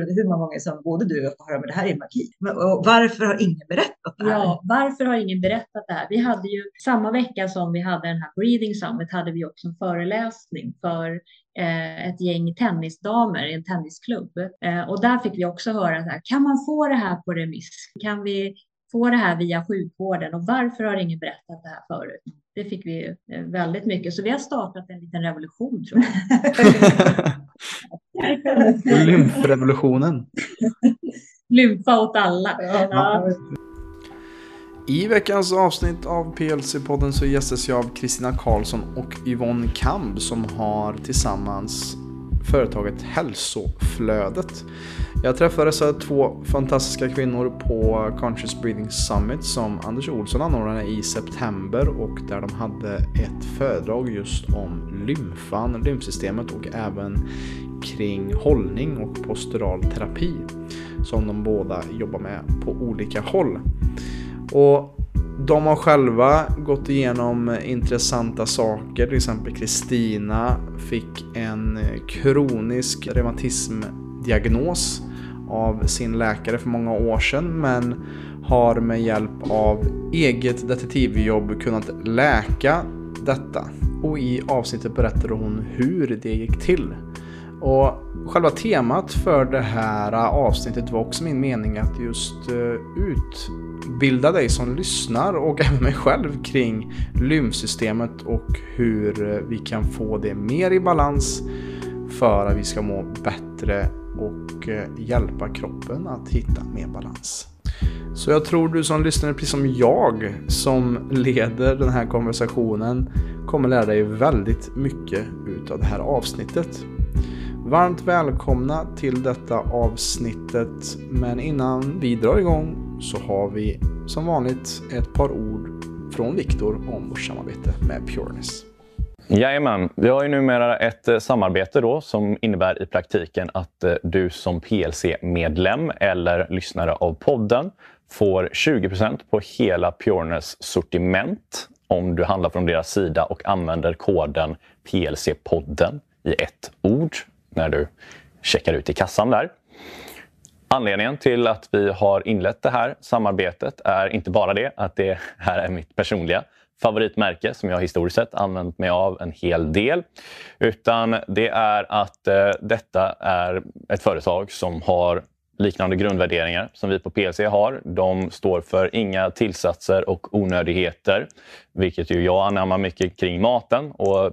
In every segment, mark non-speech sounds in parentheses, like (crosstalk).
hur många gånger som både du och jag men det här är magi. Och varför har ingen berättat det här? Ja, varför har ingen berättat det här? Vi hade ju samma vecka som vi hade den här Breathing Summit hade vi också en föreläsning för eh, ett gäng tennisdamer i en tennisklubb. Eh, och där fick vi också höra så här, kan man få det här på remiss? Kan vi få det här via sjukvården och varför har ingen berättat det här förut? Det fick vi eh, väldigt mycket, så vi har startat en liten revolution tror jag. (laughs) Lymfrevolutionen. Lymfa åt alla. Ja. I veckans avsnitt av PLC-podden så gästas jag av Kristina Karlsson och Yvonne Kamb som har tillsammans företaget Hälsoflödet. Jag träffade dessa två fantastiska kvinnor på Conscious Breathing Summit som Anders Olsson anordnade i september och där de hade ett föredrag just om lymfan, lymfsystemet och även kring hållning och postural terapi som de båda jobbar med på olika håll. Och de har själva gått igenom intressanta saker. Till exempel Kristina fick en kronisk reumatism diagnos av sin läkare för många år sedan men har med hjälp av eget detektivjobb kunnat läka detta. Och i avsnittet berättade hon hur det gick till. Och själva temat för det här avsnittet var också min mening att just eh, utbilda dig som lyssnar och (laughs) även mig själv kring lymfsystemet och hur eh, vi kan få det mer i balans för att vi ska må bättre och eh, hjälpa kroppen att hitta mer balans. Så jag tror du som lyssnar, precis som jag som leder den här konversationen, kommer lära dig väldigt mycket utav det här avsnittet. Varmt välkomna till detta avsnittet. Men innan vi drar igång så har vi som vanligt ett par ord från Viktor om vårt samarbete med Pureness. Jajamän, vi har ju numera ett eh, samarbete då som innebär i praktiken att eh, du som PLC-medlem eller lyssnare av podden får 20% på hela Pureness sortiment om du handlar från deras sida och använder koden PLC-podden i ett ord när du checkar ut i kassan där. Anledningen till att vi har inlett det här samarbetet är inte bara det att det här är mitt personliga favoritmärke som jag historiskt sett använt mig av en hel del. Utan det är att eh, detta är ett företag som har liknande grundvärderingar som vi på PLC har. De står för inga tillsatser och onödigheter, vilket ju jag anammar mycket kring maten. Och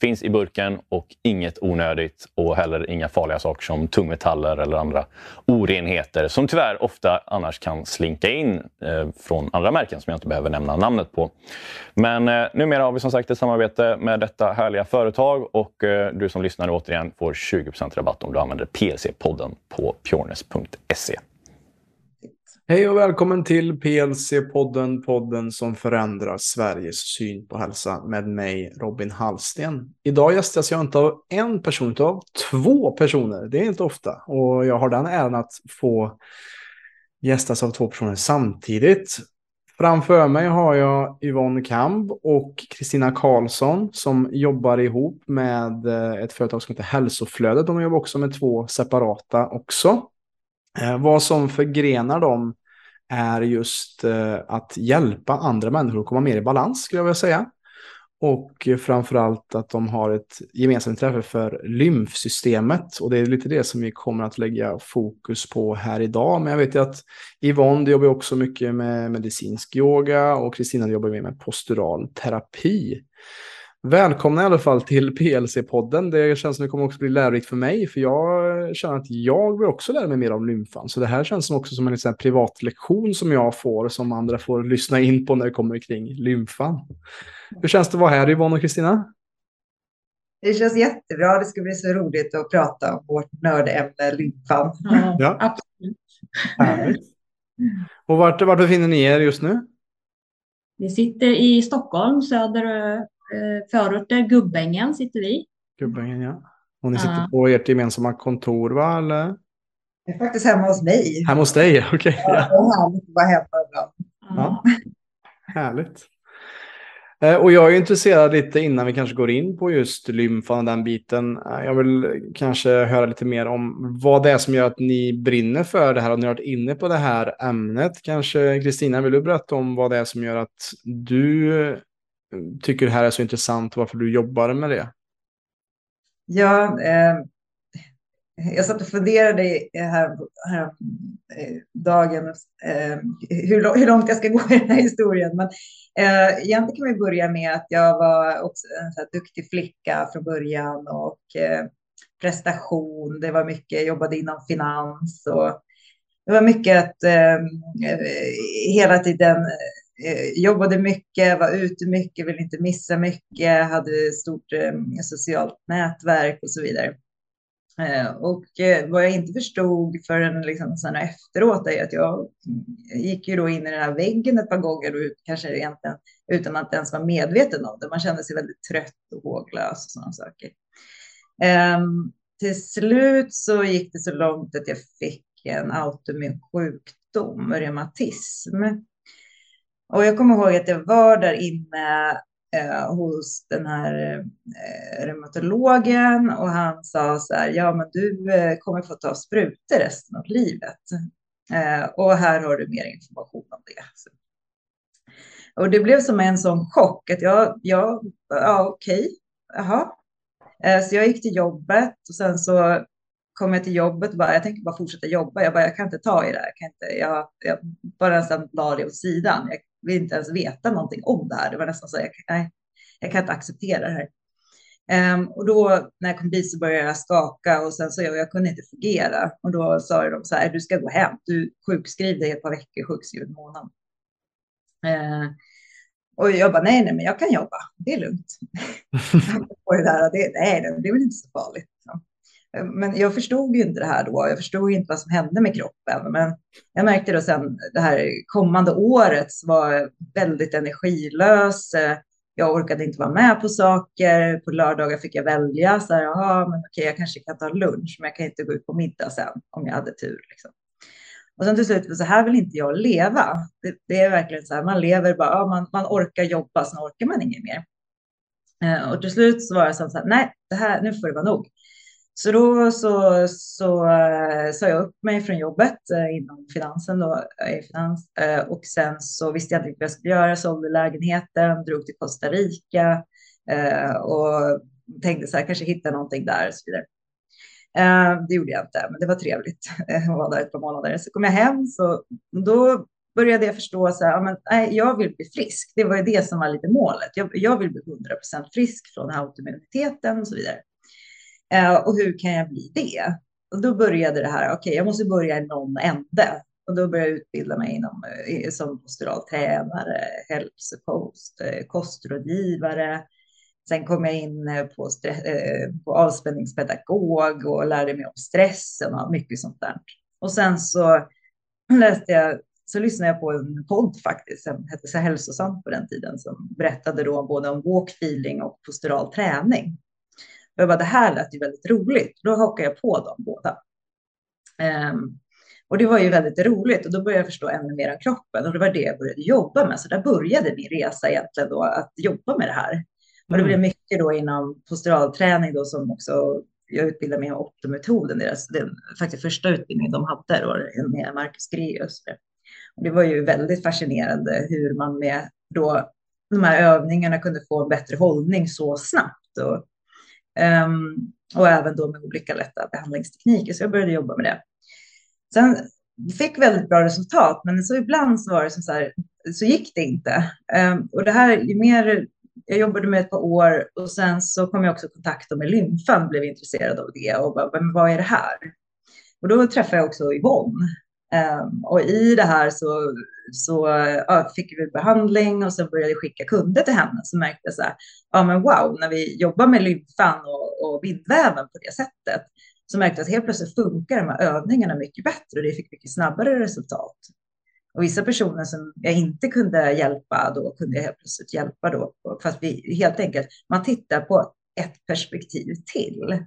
finns i burken och inget onödigt och heller inga farliga saker som tungmetaller eller andra orenheter som tyvärr ofta annars kan slinka in eh, från andra märken som jag inte behöver nämna namnet på. Men eh, numera har vi som sagt ett samarbete med detta härliga företag och eh, du som lyssnar återigen får 20% rabatt om du använder PLC-podden på pjornes.se. Hej och välkommen till PLC-podden, podden som förändrar Sveriges syn på hälsa med mig Robin Hallsten. Idag gästas jag inte av en person, utan av två personer. Det är inte ofta och jag har den äran att få gästas av två personer samtidigt. Framför mig har jag Yvonne Kamb och Kristina Karlsson som jobbar ihop med ett företag som heter Hälsoflödet. De jobbar också med två separata också. Eh, vad som förgrenar dem är just eh, att hjälpa andra människor att komma mer i balans skulle jag vilja säga. Och framförallt att de har ett gemensamt intresse för lymfsystemet. Och det är lite det som vi kommer att lägga fokus på här idag. Men jag vet ju att Yvonne jobbar också mycket med medicinsk yoga och Kristina jobbar med postural terapi. Välkomna i alla fall till PLC-podden. Det känns som det kommer också bli lärorikt för mig, för jag känner att jag vill också lära mig mer om lymfan. Så det här känns som också som en privat lektion som jag får, som andra får lyssna in på när det kommer kring lymfan. Hur känns det att vara här, Yvonne och Kristina? Det känns jättebra. Det ska bli så roligt att prata om vårt nördämne lymfan. Ja, absolut. Härligt. Och vart, vart befinner ni er just nu? Vi sitter i Stockholm, söder förorter, Gubbängen sitter vi. Gubbängen, ja. Och ni sitter Ja. på ert gemensamma kontor, va? Eller? Jag är faktiskt hemma hos mig. Hemma hos dig? (laughs) Okej. Ja, Ja. det är härligt att vara hemma ibland. Ja. Härligt. Eh, Och jag är intresserad lite innan vi kanske går in på just lymfan och den biten. Eh, Jag vill kanske höra lite mer om vad det är som gör att ni brinner för det här och ni har varit inne på det här ämnet. Kanske Kristina, vill du berätta om vad det är som gör att du eh, tycker det här är så intressant och varför du jobbar med det? Ja, eh, jag satt och funderade här, här eh, dagen eh, hur, hur långt jag ska gå i den här historien. Men eh, egentligen kan vi börja med att jag var också en så här duktig flicka från början och eh, prestation. Det var mycket, jag jobbade inom finans och det var mycket att eh, eh hela tiden Eh, jobbade mycket, var ute mycket, ville inte missa mycket, hade stort eh, socialt nätverk och så vidare. Eh, och eh, vad jag inte förstod förrän liksom sen efteråt är att jag gick ju då in i den här väggen ett par gånger och ut- kanske egentligen utan att ens vara medveten om det. Man kände sig väldigt trött och håglös och sådana saker. Ehm, till slut så gick det så långt att jag fick en autoimmun sjukdom, reumatism. Och jag kommer ihåg att jag var där inne eh, hos den här eh, reumatologen och han sa så här, ja men du eh, kommer få ta sprutor resten av livet. Eh, och här har du mer information om det. Så. Och det blev som en sån chock att jag, ja, ja okej, jaha. Eh, så jag gick till jobbet och sen så kom jag till jobbet och bara, jag tänker bara fortsätta jobba. Jag bara, jag kan inte ta i det här. Jag, kan inte, jag, jag bara sen la det åt sidan. Jag vill inte ens veta någonting om det här. Det var nästan så, jag, nej, jag kan inte acceptera det här. Ehm, och då när jag kom dit så började jag skaka och sen så jag, jag kunde inte fungera. Och då sa de så här, du ska gå hem. Du sjukskriv dig ett par veckor, sjukskriv en månad. Ehm, och jag bara, nej, nej, men jag kan jobba. Det är lugnt. (laughs) det där, det, nej, det är väl inte så farligt. Så. Men jag förstod ju inte det här då. Jag förstod ju inte vad som hände med kroppen. Men jag märkte då sen det här kommande året var väldigt energilös. Jag orkade inte vara med på saker. På lördagar fick jag välja. Så här, Jaha, men okej, jag kanske kan ta lunch, men jag kan inte gå ut på middag sen om jag hade tur. Liksom. Och sen till slut, så här vill inte jag leva. Det, det är verkligen så här, man lever bara, ja, man, man orkar jobba, sen orkar man inget mer. Eh, och till slut så var jag så här, nej, det här, nu får det vara nog. Så då så, så uh, sa jag upp mig från jobbet eh, inom finansen då, eh, i finans. och sen så visste jag inte vad jag skulle göra, sålde lägenheten, drog till Costa Rica och tänkte så här, kanske hitta någonting där och så vidare. det gjorde jag inte, men det var trevligt att vara där ett par månader. Så kom jag hem, så då började jag förstå så här, ja, men, nej, jag vill bli frisk. Det var ju det som var lite målet. Jag, jag vill bli 100% frisk från autoimmuniteten och så vidare. Eh, och hur kan jag bli det? Och då började det här, okej, okay, jag måste börja i någon ände. Och då började jag utbilda mig inom, eh, som postural tränare, hälsokost, eh, kostrådgivare. Sen kom jag in på, på avspänningspedagog och lärde mig om stressen och mycket sånt där. Och sen så (clears throat) läste jag, så lyssnade jag på en podd faktiskt, som hette så hälsosamt på den tiden, som berättade då både om walkfeeling och postural träning. Jag bara, det här lät ju väldigt roligt. Då hakade jag på dem båda. Um, och det var ju väldigt roligt och då började jag förstå ännu mer om kroppen och det var det jag började jobba med. Så där började min resa egentligen då att jobba med det här. Och det blev mycket då inom posturalträning då som också jag utbildade mig i optometoden, deras, den faktiskt första utbildningen de hade då med Marcus Greus. Och det var ju väldigt fascinerande hur man med då de här övningarna kunde få en bättre hållning så snabbt. Och, um, och även då med olika lätta behandlingstekniker. Så jag började jobba med det. Sen fick väldigt bra resultat, men så ibland så var det som så här, så gick det inte. Um, och det här, ju mer jag jobbade med ett par år och sen så kom jag också i kontakt med lymfan, blev intresserad av det och bara, men vad är det här? Och då träffade jag också Yvonne. Ehm, och i det här så, så ja, fick vi behandling och så började vi skicka kunder till henne. Så märkte jag så här, ja men wow, när vi jobbar med lymfan och, och bindväven på det sättet så märkte jag att helt plötsligt funkar de här övningarna mycket bättre och det fick mycket snabbare resultat. Och vissa personer som jag inte kunde hjälpa, då kunde jag helt plötsligt hjälpa då. Fast vi helt enkelt, man tittar på ett perspektiv till.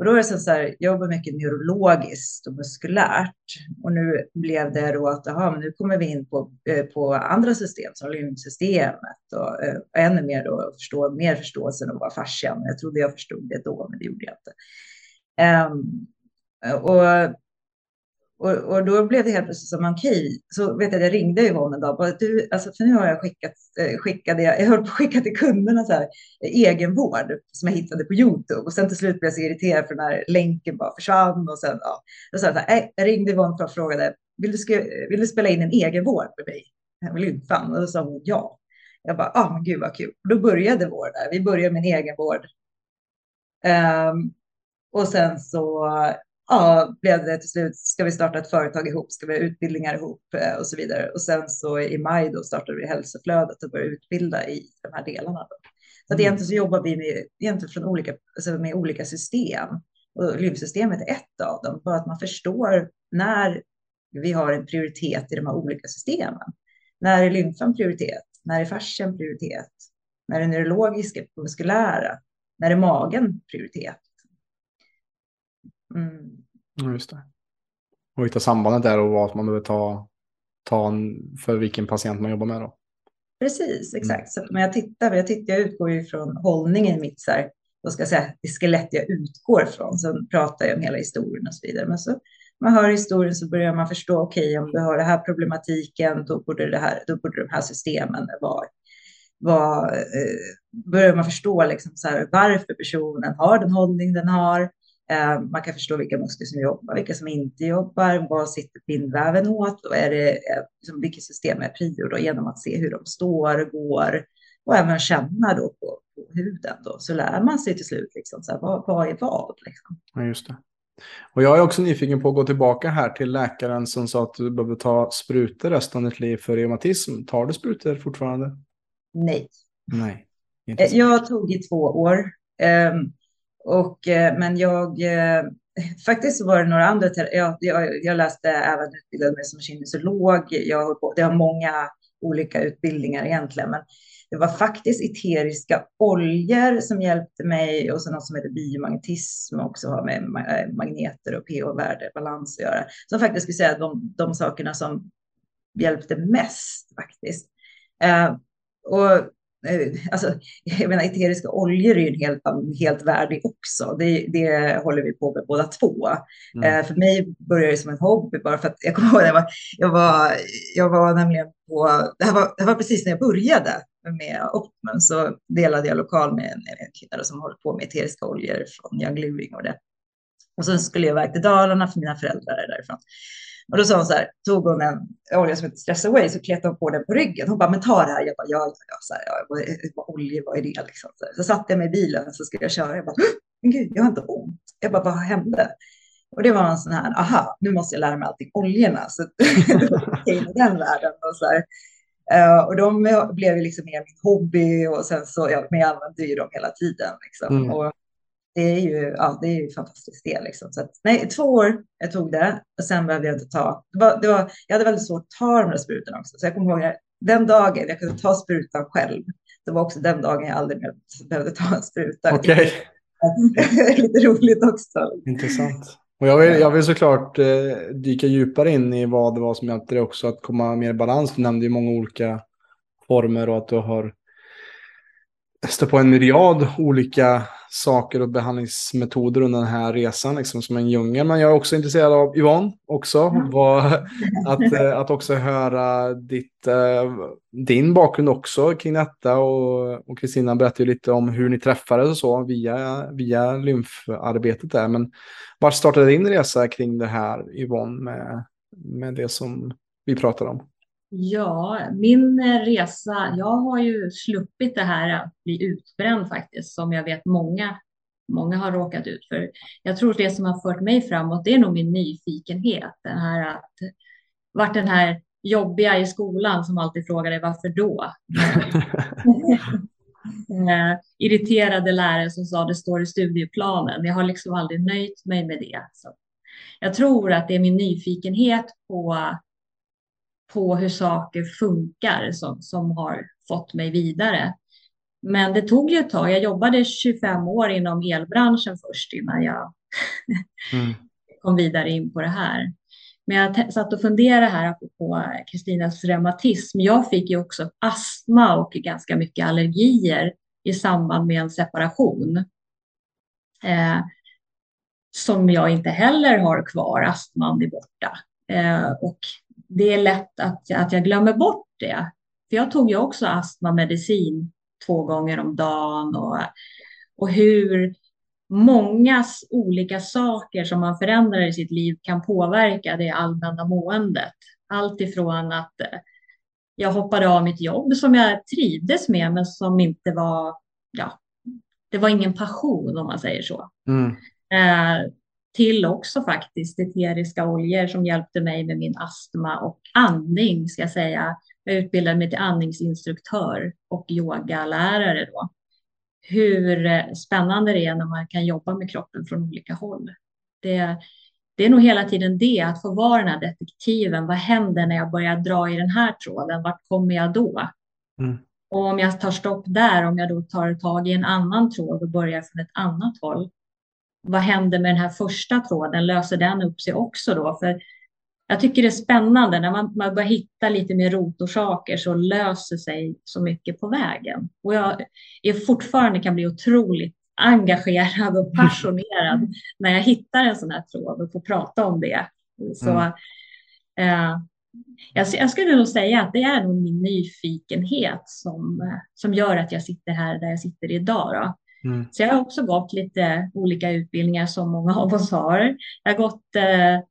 Och då är det så här, jag jobbar mycket neurologiskt och muskulärt. Och nu blev det då att aha, men nu kommer vi in på, eh, på andra system som lymfsystemet och äh, ännu mer då förstå, mer förståelsen av vad fascian. Jag trodde jag förstod det då, men det gjorde jag inte. Um, och och, och då blev det helt plötsligt som okej, så vet jag, jag ringde Yvonne en dag, bara, du, alltså, för nu har jag skickat, eh, skickade, jag, jag höll på att skicka till kunderna så här, egenvård som jag hittade på YouTube och sen till slut blev jag så irriterad för den här länken bara försvann och sen, ja, Jag, så här, jag ringde Yvonne och frågade, vill du, ska, vill du spela in en egenvård med mig? Jag vill inte fan, och då sa hon ja. Jag bara, ah, men gud vad kul. Och då började vår där. Vi började med en egenvård. Um, och sen så ja, blev det till slut, ska vi starta ett företag ihop, ska vi ha utbildningar ihop eh, och så vidare. Och sen så i maj då startade vi hälsoflödet och började utbilda i de här delarna. Då. Så att mm. egentligen så jobbar vi med, egentligen från olika, alltså med olika system. Och lymfsystemet är ett av dem, bara att man förstår när vi har en prioritet i de här olika systemen. När är lymfan prioritet? När är fascian prioritet? När är neurologiska, muskulära? När är magen prioritet? Mm. Just det. Och hitta sambandet där och vad man behöver ta, ta en, för vilken patient man jobbar med då. Precis, mm. exakt. Mm. Så när jag tittar, jag, tittar, jag utgår ju från hållningen i mitt så här, då ska jag säga, det skelett jag utgår från. Sen pratar jag om hela historien och så vidare. Men så man hör historien så börjar man förstå, okej, okay, om du har den här problematiken, då borde, det här, då borde de här systemen vara vad, eh, börjar man förstå liksom så här, varför personen har den hållning den har. Eh, man kan förstå vilka muskler som jobbar, vilka som inte jobbar, vad sitter bindväven åt och är det, eh, liksom, vilket system är prio då, genom att se hur de står, går och även känna då på, på huden då, så lär man sig till slut liksom, så här, vad, vad är vad. Liksom. Ja, just det. Och jag är också nyfiken på att gå tillbaka här till läkaren som sa att du behöver ta sprutor resten av ditt liv för reumatism. Tar du sprutor fortfarande? Nej. Nej. Eh, jag tog i två år. Um, och, eh, men jag, eh, faktiskt så var det några andra, jag, jag, jag läste även utbildade mig som kinesiolog. Jag har, det har många olika utbildningar egentligen, men det var faktiskt eteriska oljor som hjälpte mig och så något som heter biomagnetism också har med eh, magneter och pH-värdebalans att göra. Som faktiskt skulle säga de, de sakerna som hjälpte mest faktiskt. Eh, och alltså, jag menar, eteriska oljor är ju en helt, helt värdig också. Det, det håller vi på med båda två. Mm. Eh, för mig började det som en hobby bara för att jag kommer ihåg, jag var, jag var, jag var nämligen på, det här, var, det här var precis när jag började med Optimum så delade jag lokal med en, en kvinna som håller på med eteriska oljor från Young Living och det. Och så skulle jag iväg till Dalarna för mina föräldrar är därifrån. Och då sa hon så här, tog hon en olja som heter Stress Away så kletade hon på den på ryggen. Hon bara, men ta det här. Jag bara, ja, ja, ja. Så här, ja vad, vad, olja, vad är det liksom? Så, så satte jag mig i bilen så skulle jag köra. Jag bara, men gud, jag har inte ont. Jag bara, vad hände? Och det var en sån här, aha, nu måste jag lära mig allting oljorna. Så (laughs) i den världen. Och, så här. Uh, och de blev liksom mer min hobby och sen så, ja, men jag använde ju dem hela tiden. Liksom. Mm. Och det är ju, ja, det är ju fantastiskt det. Liksom. Så att, nej, två år jag tog det och sen behövde jag inte ta. Det var, det var, jag hade väldigt svårt att ta de där sprutorna också. Så jag kommer ihåg den dagen jag kunde ta sprutan själv. Det var också den dagen jag aldrig mer behövde ta en spruta. Okej. Okay. (laughs) Lite roligt också. Intressant. Och jag vill, jag vill såklart eh, dyka djupare in i vad det var som hjälpte dig också att komma mer i balans. Du nämnde ju många olika former och att du har stött på en myriad olika saker och behandlingsmetoder under den här resan, liksom som en djungel. Men jag är också intresserad av Yvonne också, mm. (laughs) att, eh, att också höra ditt, eh, din bakgrund också kring detta. Och Kristina berättade ju lite om hur ni träffades och så via, via lymfarbetet där. Men var startade din resa kring det här Yvonne med, med det som vi pratar om? Ja, min eh, resa, jag har ju sluppit det här att bli utbränd faktiskt, som jag vet många, många har råkat ut för. Jag tror det som har fört mig framåt, det är nog min nyfikenhet, den här att vart den här jobbiga i skolan som alltid frågade varför då? (laughs) eh, irriterade lärare som sa det står i studieplanen. Jag har liksom aldrig nöjt mig med det. Så jag tror att det är min nyfikenhet på på hur saker funkar som, som har fått mig vidare. Men det tog ju ett tag. Jag jobbade 25 år inom elbranschen först innan jag (laughs) mm. kom vidare in på det här. Men jag satt och funderade här på Kristinas reumatism. Jag fick ju också astma och ganska mycket allergier i samband med en separation. Eh, som jag inte heller har kvar. Astman är borta. Eh, och det är lätt att, att jag glömmer bort det. För jag tog ju också astmamedicin två gånger om dagen och, och hur många olika saker som man förändrar i sitt liv kan påverka det allmänna måendet. Allt ifrån att eh, jag hoppade av mitt jobb som jag trivdes med men som inte var, ja, det var ingen passion om man säger så. Mm. Eh, till också faktiskt eteriska oljor som hjälpte mig med min astma och andning ska jag säga. Jag utbildade mig till andningsinstruktör och yogalärare då. Hur eh, spännande det är när man kan jobba med kroppen från olika håll. Det, det är nog hela tiden det, att få vara den här detektiven. Vad händer när jag börjar dra i den här tråden? Vart kommer jag då? Mm. Och om jag tar stopp där, om jag då tar tag i en annan tråd och börjar från ett annat håll, vad händer med den här första tråden? Löser den upp sig också då? För jag tycker det är spännande när man, man börjar hitta lite mer rotorsaker så löser sig så mycket på vägen. Och jag är fortfarande kan bli otroligt engagerad och passionerad (laughs) när jag hittar en sån här tråd och får prata om det. Så, mm. eh, jag, jag, skulle nog säga att det är nog min nyfikenhet som, som gör att jag sitter här där jag sitter idag. Då. Mm. Så jag har också gått lite olika utbildningar som många av oss har. Jag har gått eh,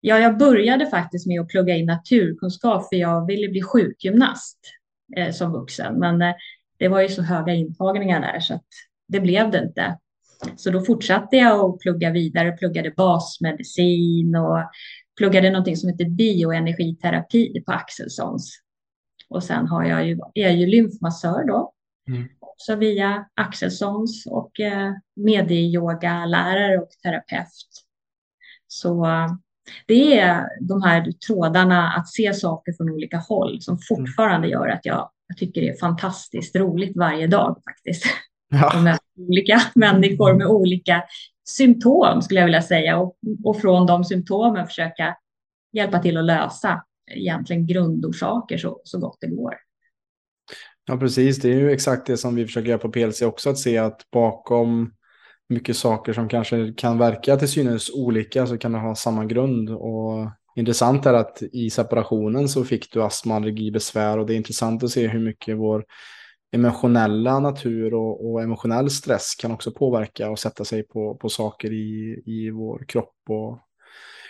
Ja, jag började faktiskt med att plugga in naturkunskap för jag ville bli sjukgymnast eh, som vuxen. Men eh, det var ju så höga intagningar där så att det blev det inte. Så då fortsatte jag att plugga vidare, pluggade basmedicin och pluggade någonting som heter bioenergiterapi på Axelssons. Och sen har jag ju, är jag ju lymfmassör då, mm. Också via Axelssons och eh, medieyogalärare och terapeut. Så det är de här trådarna att se saker från olika håll som fortfarande gör att jag, jag tycker det är fantastiskt roligt varje dag faktiskt. Ja. Med olika människor med olika symptom skulle jag vilja säga och, och från de symptomen försöka hjälpa till att lösa egentligen grundorsaker så, så gott det går. Ja, precis. Det är ju exakt det som vi försöker göra på PLC också, att se att bakom mycket saker som kanske kan verka till synes olika så kan det ha samma grund. Och intressant är att i separationen så fick du astma, allergi, besvär och det är intressant att se hur mycket vår emotionella natur och, och, emotionell stress kan också påverka och sätta sig på, på saker i, i vår kropp och,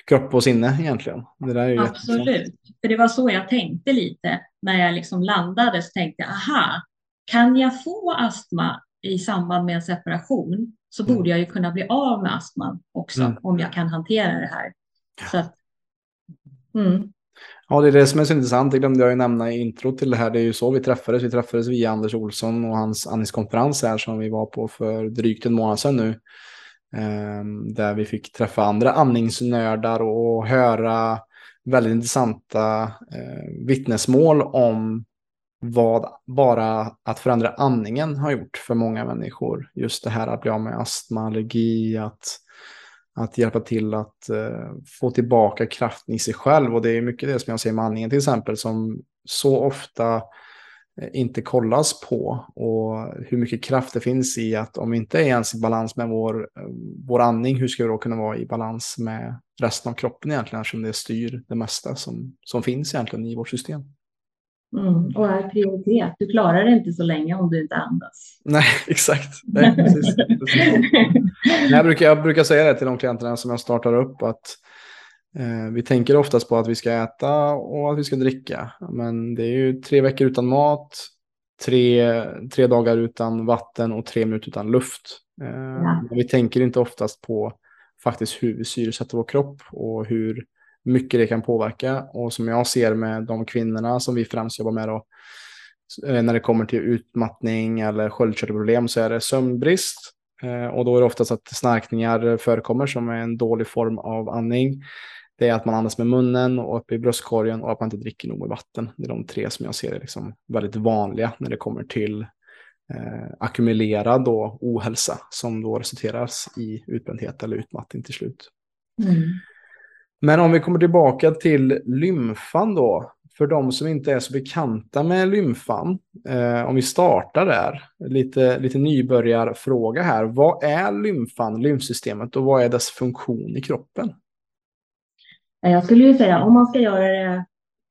kropp och sinne egentligen. Absolut, för det var så jag tänkte lite när jag liksom landade så tänkte jag, aha, kan jag få astma i samband med en separation? så mm. borde jag ju kunna bli av med astman också mm. om jag kan hantera det här. Så att, mm. Ja, det är det som är så intressant. Det glömde jag ju nämna i intro till det här. Det är ju så vi träffades. Vi träffades via Anders Olsson och hans andningskonferens här som vi var på för drygt en månad sedan nu. Ehm, där vi fick träffa andra andningsnördar och höra väldigt intressanta eh, vittnesmål om vad bara att förändra andningen har gjort för många människor. Just det här att bli av med astma, allergi, att, att hjälpa till att uh, få tillbaka kraften i sig själv. Och det är mycket det som jag ser med andningen till exempel, som så ofta inte kollas på och hur mycket kraft det finns i att om vi inte är ens i balans med vår, eh, vår andning, hur ska vi då kunna vara i balans med resten av kroppen egentligen, eftersom det styr det mesta som, som finns egentligen i vårt system. Mm, och är prioritet. Du klarar det inte så länge om du inte andas. Nej, (laughs) exakt. Nej, precis, (laughs) precis. Jag, brukar, jag brukar säga det till de klienterna som jag startar upp att eh, vi tänker oftast på att vi ska äta och att vi ska dricka. Men det är ju tre veckor utan mat, tre, tre dagar utan vatten och tre minuter utan luft. Eh, ja. Vi tänker inte oftast på faktiskt hur vi syresätter vår kropp och hur mycket det kan påverka. Och som jag ser med de kvinnorna som vi främst jobbar med då, eh, när det kommer till utmattning eller sköldkörtelproblem så är det sömnbrist. Eh, och då är det oftast att snarkningar förekommer som är en dålig form av andning. Det är att man andas med munnen och upp i bröstkorgen och att man inte dricker nog med vatten. Det är de tre som jag ser är liksom väldigt vanliga när det kommer till eh, ackumulerad då, ohälsa som då resulterar i utbrändhet eller utmattning till slut. Mm. Men om vi kommer tillbaka till lymfan då, för de som inte är så bekanta med lymfan, eh, om vi startar där, lite, lite nybörjarfråga här. Vad är lymfan, lymfsystemet och vad är dess funktion i kroppen? Jag skulle ju säga, om man ska göra det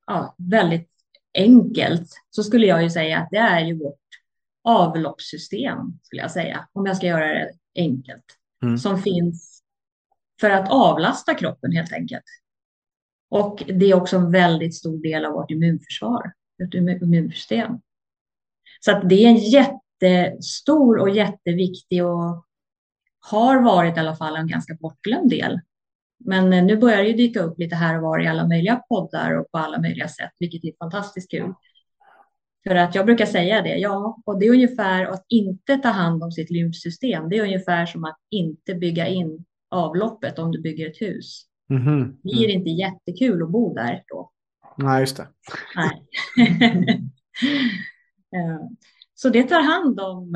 ja, väldigt enkelt, så skulle jag ju säga att det är ju vårt avloppssystem, skulle jag säga, om jag ska göra det enkelt, mm. som finns för att avlasta kroppen helt enkelt. Och det är också en väldigt stor del av vårt immunförsvar, vårt immunsystem. Så att det är en jättestor och jätteviktig och har varit i alla fall en ganska bortglömd del. Men nu börjar det ju dyka upp lite här och var i alla möjliga poddar och på alla möjliga sätt, vilket är fantastiskt kul. För att jag brukar säga det, ja, och det är ungefär att inte ta hand om sitt lymfsystem. Det är ungefär som att inte bygga in avloppet om du bygger ett hus. Mm -hmm. Det är inte jättekul att bo där då. Nej, just det. Nej. (laughs) Eh, så det tar hand om,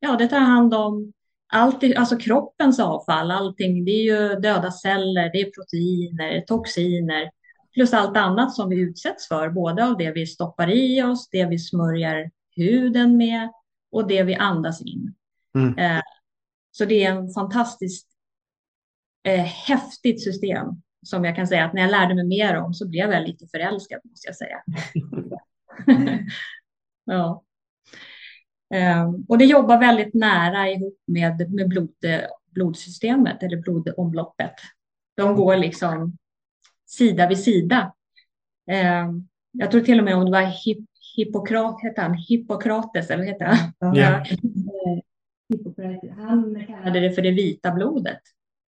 ja, det tar hand om allt, alltså kroppens avfall, allting. Det är ju döda celler, det är proteiner, toxiner, plus allt annat som vi utsätts för, både av det vi stoppar i oss, det vi smörjer huden med och det vi andas in. Mm. Eh, så det är en fantastiskt eh, häftigt system som jag kan säga att när jag lärde mig mer om så blev jag lite förälskad måste jag säga. (laughs) (laughs) ja. Um, och det jobbar väldigt nära ihop med, med blod, blodsystemet eller blodomloppet. De går liksom sida vid sida. Um, jag tror till och med om det var hip, Hippokrat, heter han? Hippokrates, eller vad heter han? Yeah. Han kallade det för det vita blodet.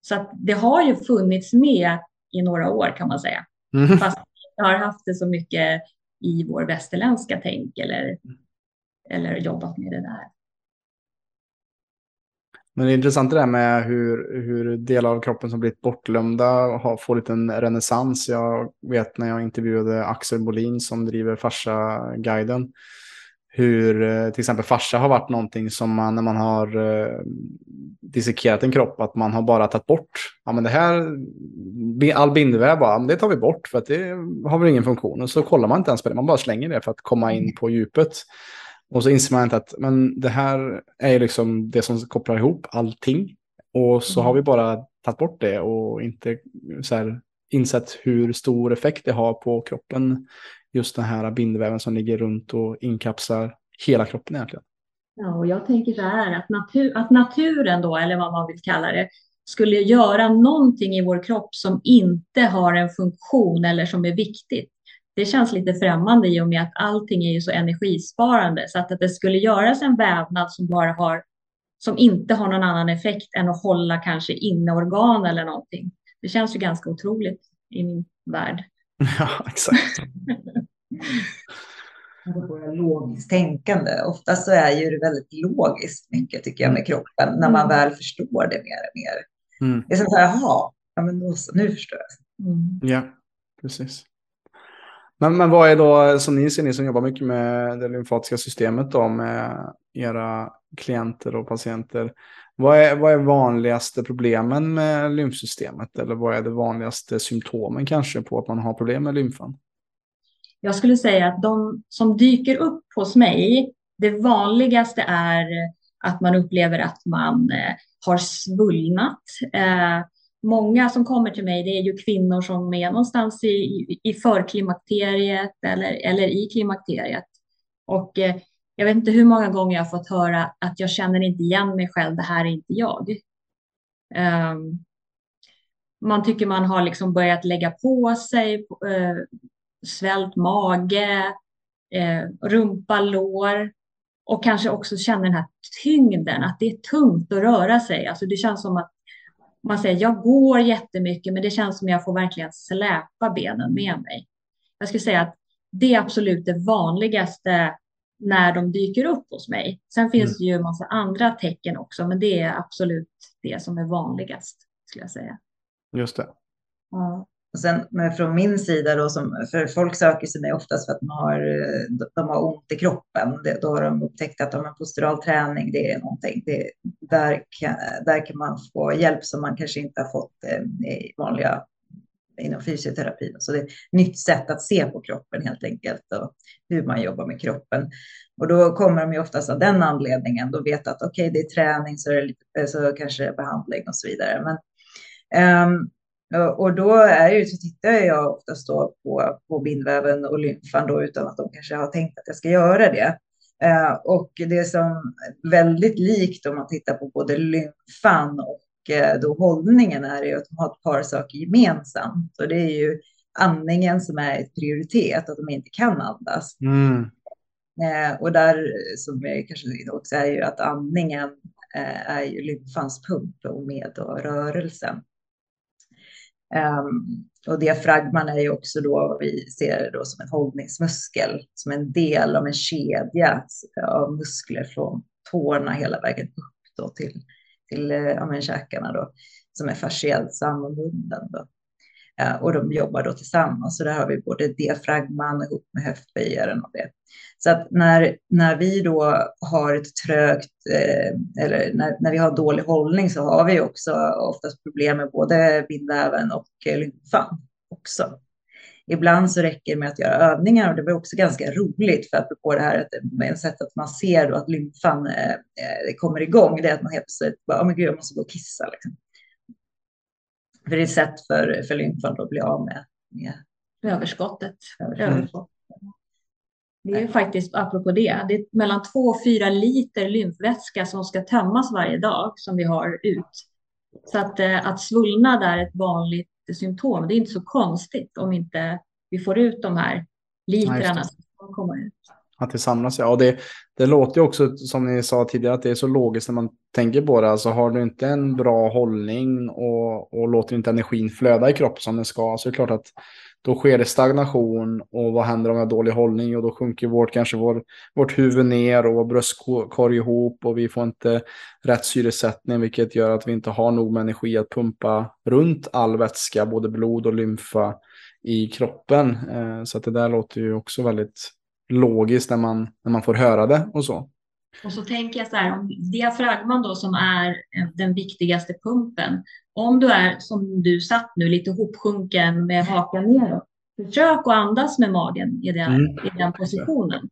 Så att det har ju funnits med i några år kan man säga. Mm. Fast vi har haft det så mycket i vår västerländska tänk eller, eller jobbat med det där. Men det är intressant det där med hur, hur delar av kroppen som blivit bortglömda har, får lite en renässans. Jag vet när jag intervjuade Axel Bolin som driver Farsa-guiden hur eh, till exempel farsa har varit någonting som man när man har eh, dissekerat en kropp att man har bara tagit bort. Ja, men det här, all bindväv, bara, det tar vi bort för att det har väl ingen funktion. Och så kollar man inte ens på det, man bara slänger det för att komma in på djupet. Och så inser man inte att men det här är liksom det som kopplar ihop allting. Och så har vi bara tagit bort det och inte så här, insett hur stor effekt det har på kroppen just den här bindväven som ligger runt och inkapslar hela kroppen egentligen. Ja, och jag tänker så här att, natur, att naturen då, eller vad man vill kalla det, skulle göra någonting i vår kropp som inte har en funktion eller som är viktigt. Det känns lite främmande i och med att allting är ju så energisparande så att, att det skulle göras en vävnad som bara har som inte har någon annan effekt än att hålla kanske inne organ eller någonting. Det känns ju ganska otroligt i min värld. (laughs) Ja, exakt. logiskt tänkande. Ofta så är ju det väldigt logiskt mycket tycker jag med kroppen när man mm. väl förstår det mer och mer. Mm. Det är så här, jaha, ja, men då, nu förstår jag. Mm. Ja, precis. Men, men vad är då, som ni ser, ni som jobbar mycket med det lymfatiska systemet då, med era klienter och patienter. Vad är, vad är vanligaste problemen med lymfsystemet? Eller vad är det vanligaste symptomen kanske på att man har problem med lymfan? Jag skulle säga att de som dyker upp hos mig, det vanligaste är att man upplever att man eh, har svullnat. Eh, Många som kommer till mig, det är ju kvinnor som är någonstans i, i förklimakteriet eller, eller i klimakteriet. Och eh, jag vet inte hur många gånger jag har fått höra att jag känner inte igen mig själv, det här är inte jag. Um, man tycker man har liksom börjat lägga på sig eh, svält mage, eh, rumpa, lår och kanske också känner den här tyngden, att det är tungt att röra sig. Alltså det känns som att man säger jag går jättemycket, men det känns som jag får verkligen släpa benen med mig. Jag skulle säga att det är absolut det vanligaste när de dyker upp hos mig. Sen finns det ju en massa andra tecken också, men det är absolut det som är vanligast skulle jag säga. Just det. Ja och sen men från min sida då, som, för folk söker sig mig oftast för att de har, de har ont i kroppen. Det, då har de upptäckt att de har postural träning, det är någonting. Det, där, kan, där kan man få hjälp som man kanske inte har fått eh, i vanliga inom fysioterapin. Så det är ett nytt sätt att se på kroppen helt enkelt och hur man jobbar med kroppen. Och då kommer de ju oftast av den anledningen. Då vet att okej, okay, det är träning så, är det lite, så kanske det är behandling och så vidare. Men, um, och då är ju, så tittar jag oftast då på, på bindväven och lymfan då utan att de kanske har tänkt att jag ska göra det. Uh, och det som väldigt likt om man tittar på både lymfan och uh, då hållningen är ju att de har ett par saker gemensamt. Och det är ju andningen som är ett prioritet, att de inte kan andas. Mm. Uh, och där som är kanske också är ju att andningen är ju lymfans pump och med och rörelsen. Um, och diafragman är ju också då vad vi ser då som en hållningsmuskel, som en del av en kedja av muskler från tårna hela vägen upp då till, till eh, ja, men käkarna då, som är fasciellt sammanbunden. Då. Eh, och de jobbar då tillsammans, så där har vi både diafragman ihop med höftböjaren och det. Så att när, när vi då har ett trögt, eh, eller när, när vi har dålig hållning så har vi också oftast problem med både bindväven och lymfan också. Ibland så räcker det med att göra övningar och det var också ganska roligt för att på det här att med sätt att man ser då att lymfan eh, eh, kommer igång, det är att man helt plötsligt bara, oh, men gud, jag måste gå och kissa. Liksom. För det är ett sätt för, för lymfan att bli av med, med överskottet. överskottet. Det är faktiskt, apropå det, det är mellan två och fyra liter lymfvätska som ska tömmas varje dag som vi har ut. Så att, eh, att svullnad är ett vanligt symptom. Det är inte så konstigt om inte vi får ut de här litrarna som kommer ut. Att det samlas, ja. Och det, det låter ju också som ni sa tidigare att det är så logiskt när man tänker på det. Alltså har du inte en bra hållning och, och låter inte energin flöda i kroppen som den ska så är det klart att då sker det stagnation och vad händer om jag har dålig hållning? Och då sjunker vårt, kanske vår, vårt huvud ner och vår bröstkorg ihop och vi får inte rätt syresättning vilket gör att vi inte har nog med energi att pumpa runt all vätska, både blod och lymfa i kroppen. Eh, så att det där låter ju också väldigt logiskt när man, när man får höra det och så. Och så tänker jag så här, om diafragman då som är den viktigaste pumpen, om du är som du satt nu, lite hopsjunken med hakan neråt, försök att andas med magen i den, mm. i den positionen.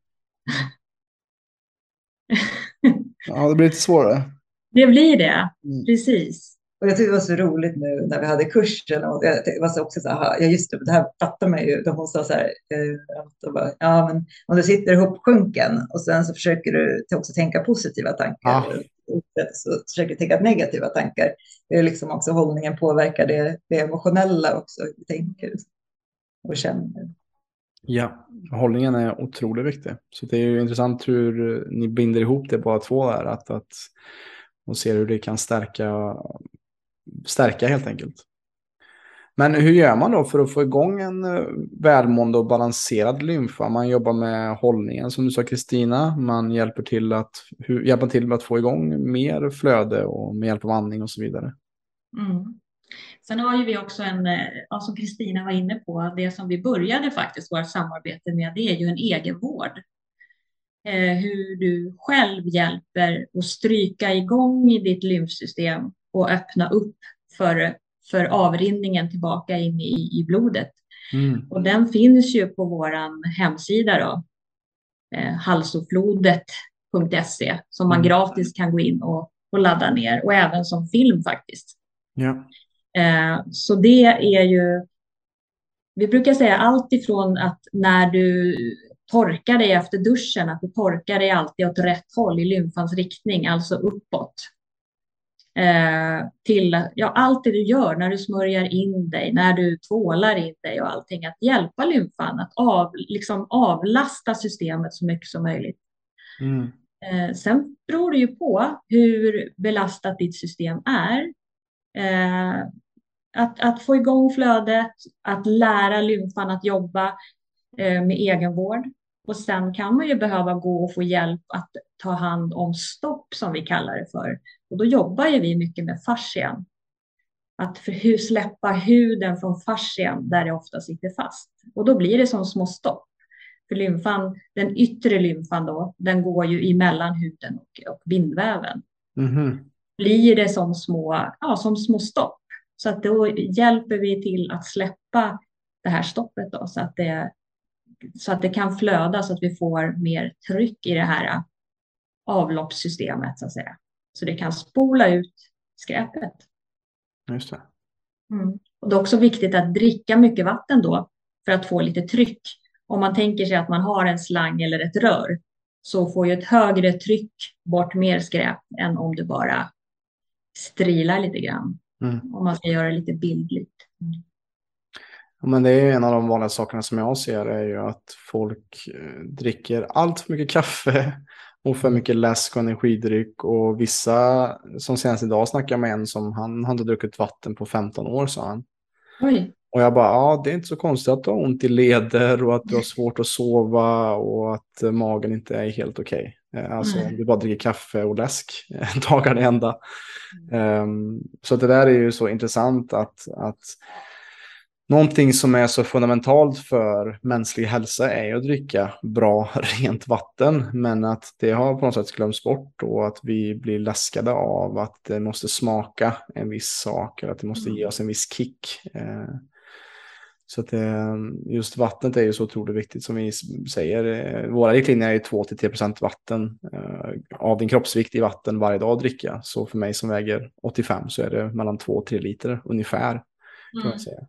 ja, det blir lite svårare. Det blir det, mm. precis. Och jag tyckte det var så roligt nu när vi hade kursen. Och det var så också så här, ja just det, det här fattar man ju. De sa så här, eh, bara, ja men om du sitter ihopsjunken och sen så försöker du också tänka positiva tankar. Ja. Så försöker du tänka negativa tankar. Det är liksom också hållningen påverkar det, det emotionella också. Du tänker och känner. Ja, hållningen är otroligt viktig. Så det är ju intressant hur ni binder ihop det båda två där. Att, att, och ser hur det kan stärka stärka helt enkelt. Men hur gör man då för att få igång en eh, välmående och balanserad lymfa? Man jobbar med hållningen som du sa Kristina. Man hjälper till att, hur, hjälper till att få igång mer flöde och med hjälp av andning och så vidare. Mm. Sen har ju vi också en, eh, ja, som Kristina var inne på, det som vi började faktiskt vårt samarbete med, det är ju en egenvård. Eh, hur du själv hjälper att stryka igång i ditt lymfsystem och öppna upp för, för avrinningen tillbaka in i, i blodet. Mm. Och den finns ju på vår hemsida då, eh, halsoflodet.se som man mm. gratis kan gå in och, och ladda ner och även som film faktiskt. Ja. Eh, så det är ju, vi brukar säga allt ifrån att när du torkar dig efter duschen, att du torkar dig alltid åt rätt håll i lymfans riktning, alltså uppåt till ja, allt det du gör när du smörjer in dig, när du tvålar in dig och allting, att hjälpa lymfan att av, liksom avlasta systemet så mycket som möjligt. Mm. Eh, sen beror det ju på hur belastat ditt system är. Eh, att, att få igång flödet, att lära lymfan att jobba eh, med egenvård. Och sen kan man ju behöva gå och få hjälp att ta hand om stopp som vi kallar det för. Och då jobbar ju vi mycket med fascian. att för hur släppa huden från fascian där det ofta sitter fast. Och då blir det som små stopp. För lymfan, den yttre lymfan då, den går ju emellan huden och, och bindväven. Mm. Blir det som små, ja, som små stopp. Så att då hjälper vi till att släppa det här stoppet då, så att det, så att det kan flöda så att vi får mer tryck i det här avloppssystemet så att säga. Så det kan spola ut skräpet. Just det. Mm. Och det är också viktigt att dricka mycket vatten då för att få lite tryck. Om man tänker sig att man har en slang eller ett rör så får ju ett högre tryck bort mer skräp än om du bara strilar lite grann. Mm. Om man ska göra det lite bildligt. Mm. Men det är en av de vanliga sakerna som jag ser är ju att folk eh, dricker allt för mycket kaffe (laughs) och för mycket läsk och energidryck. Och vissa, som senast idag snackade jag med en som han hade druckit vatten på 15 år sa han. Oj. Och jag bara, ja det är inte så konstigt att du har ont i leder och att du har (laughs) svårt att sova och att magen inte är helt okej. Okay. Eh, alltså om du bara dricker kaffe och läsk (laughs) dagarna ända. Um, så det där är ju så intressant att, att Någonting som är så fundamentalt för mänsklig hälsa är att dricka bra, (laughs) rent vatten. Men att det har på något sätt glömts bort och att vi blir läskade av att det måste smaka en viss sak eller att det måste ge oss en viss kick. Eh, så att just vattnet är ju så otroligt viktigt som vi säger. Eh, våra riktlinjer är ju 2-3% vatten eh, av din kroppsvikt i vatten varje dag att dricka. Så för mig som väger 85 så är det mellan 2-3 liter ungefär. Kan mm. man säga.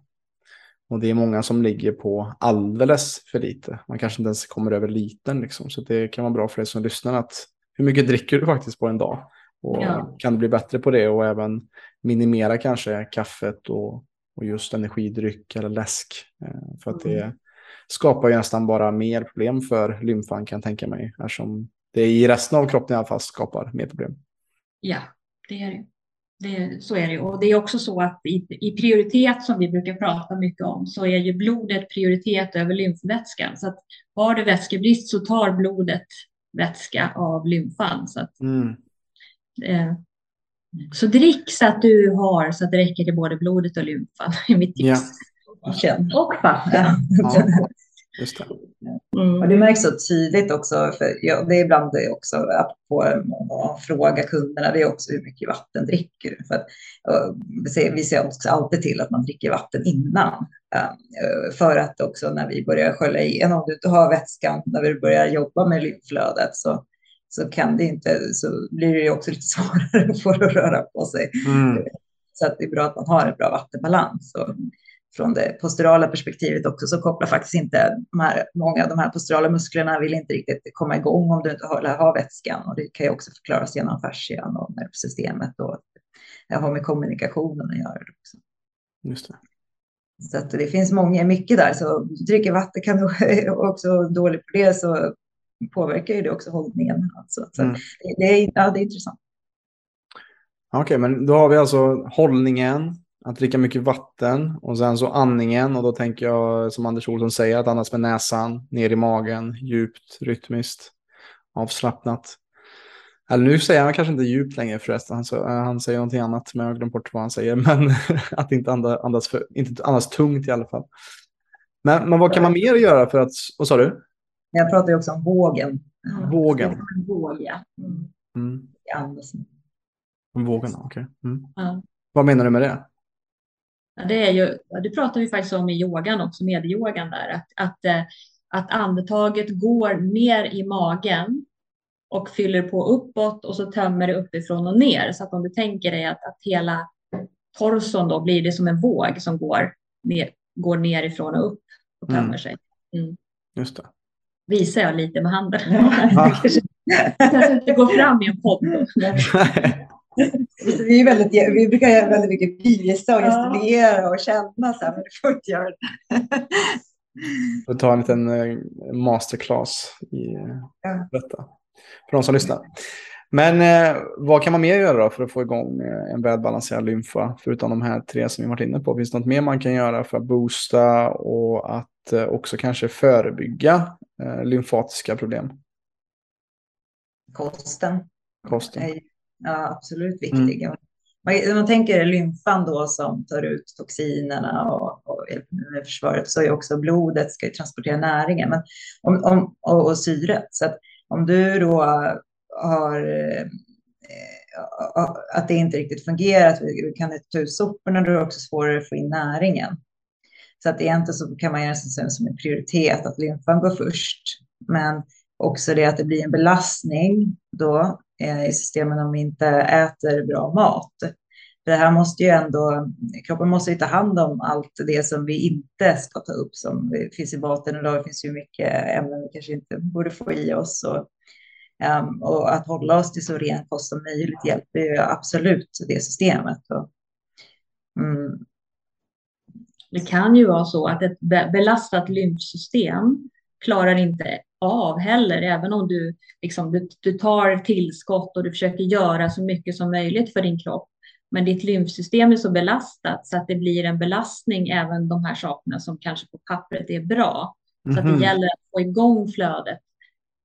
Och det är många som ligger på alldeles för lite. Man kanske inte ens kommer över liten. Liksom. Så det kan vara bra för dig som lyssnar att hur mycket dricker du faktiskt på en dag? Och ja. kan du bli bättre på det och även minimera kanske kaffet och, och just energidryck eller läsk. Eh, för att det mm. skapar ju nästan bara mer problem för lymfan kan jag tänka mig. Eftersom det i resten av kroppen i alla fall skapar mer problem. Ja, det är det. Det, så är det. Och det är också så att i, i, prioritet som vi brukar prata mycket om så är ju blodet prioritet över lymfvätskan. Så att har du vätskebrist så tar blodet vätska av lymfan. Så, att, mm. eh, så drick så att du har så att det räcker till både blodet och lymfan. är mitt tips. Ja. Och vatten. Ja. (laughs) Just det. Mm. Och det märks så tydligt också, för ja, det är ibland det också att på att fråga kunderna, det är också hur mycket vatten dricker du? För att, vi ser också alltid till att man dricker vatten innan. För att också när vi börjar skölja igenom, om du har vätskan, när vi börjar jobba med lymflödet så, så kan det inte, så blir det också lite (laughs) svårare att få det att röra på sig. Mm. Så att det är bra att man har en bra vattenbalans. Och från det posturala perspektivet också så kopplar faktiskt inte de här, många av de här posturala musklerna vill inte riktigt komma igång om du inte har, har vätskan och det kan ju också förklaras genom fascian och nervsystemet och det har med kommunikationen att göra också. Just det. Så att det finns många, mycket där, så dricker vatten kan (laughs) också dåligt på det så påverkar ju det också hållningen. Alltså. Så mm. det, det, är, ja, det är intressant. Okej, okay, men då har vi alltså hållningen, att dricka mycket vatten och sen så andningen och då tänker jag som Anders Olsson säger att andas med näsan, ner i magen, djupt, rytmiskt, avslappnat. Eller nu säger han kanske inte djupt längre förresten, han, så, han säger någonting annat men jag har glömt bort vad han säger. (laughs) Men att inte andas, för, inte andas tungt i alla fall. Men, men vad kan man mer göra för att, vad sa du? Jag pratar ju också om vågen. Vågen? Våg, ja. Mm. Mm. Vågen, okej. Okay. Mm. Ja. Vad menar du med det? Det, är ju, det pratar vi faktiskt om i yogan också, med yogan där, att, att, eh, att andetaget går ner i magen och fyller på uppåt och så tömmer det uppifrån och ner. Så att om du tänker dig att, att hela torson då blir det som en våg som går, ner, går nerifrån och upp och tömmer mm. sig. Mm. Just det. Visar jag lite med handen. Ja. (laughs) kanske inte går fram i en podd. (laughs) vi, är väldigt, vi brukar göra väldigt mycket visa och gestikulera och känna så här, men det får inte göra det. får ta en liten eh, masterclass i detta. För de som lyssnar. Men eh, vad kan man mer göra då för att få igång eh, en välbalanserad lymfa? Förutom de här tre som vi varit inne på. Finns det något mer man kan göra för att boosta och att eh, också kanske förebygga eh, lymfatiska problem? Kosten. Kosten ja, absolut viktig. Mm. man, man tänker lymfan då som tar ut toxinerna och, och med försvaret så är också blodet ska transportera näringen men om, om, och, och syret. Så att om du då har eh, att det inte riktigt fungerar, att vi kan ta ut soporna, då är det också svårare att få in näringen. Så att egentligen så kan man göra det som en prioritet att lymfan går först. Men också det att det blir en belastning då eh, Eh, i systemen om vi inte äter bra mat. För det här måste ju ändå, kroppen måste ju ta hand om allt det som vi inte ska ta upp som finns i maten idag. Det finns ju mycket ämnen vi kanske inte borde få i oss. Och, um, och att hålla oss till så ren kost som möjligt hjälper ju absolut det systemet. Och, mm. Det kan ju vara så att ett belastat lymfsystem klarar inte av heller, även om du, liksom, du, du tar tillskott och du försöker göra så mycket som möjligt för din kropp. Men ditt lymfsystem är så belastat så att det blir en belastning även de här sakerna som kanske på pappret är bra. Så mm -hmm. det mhm. gäller att få igång flödet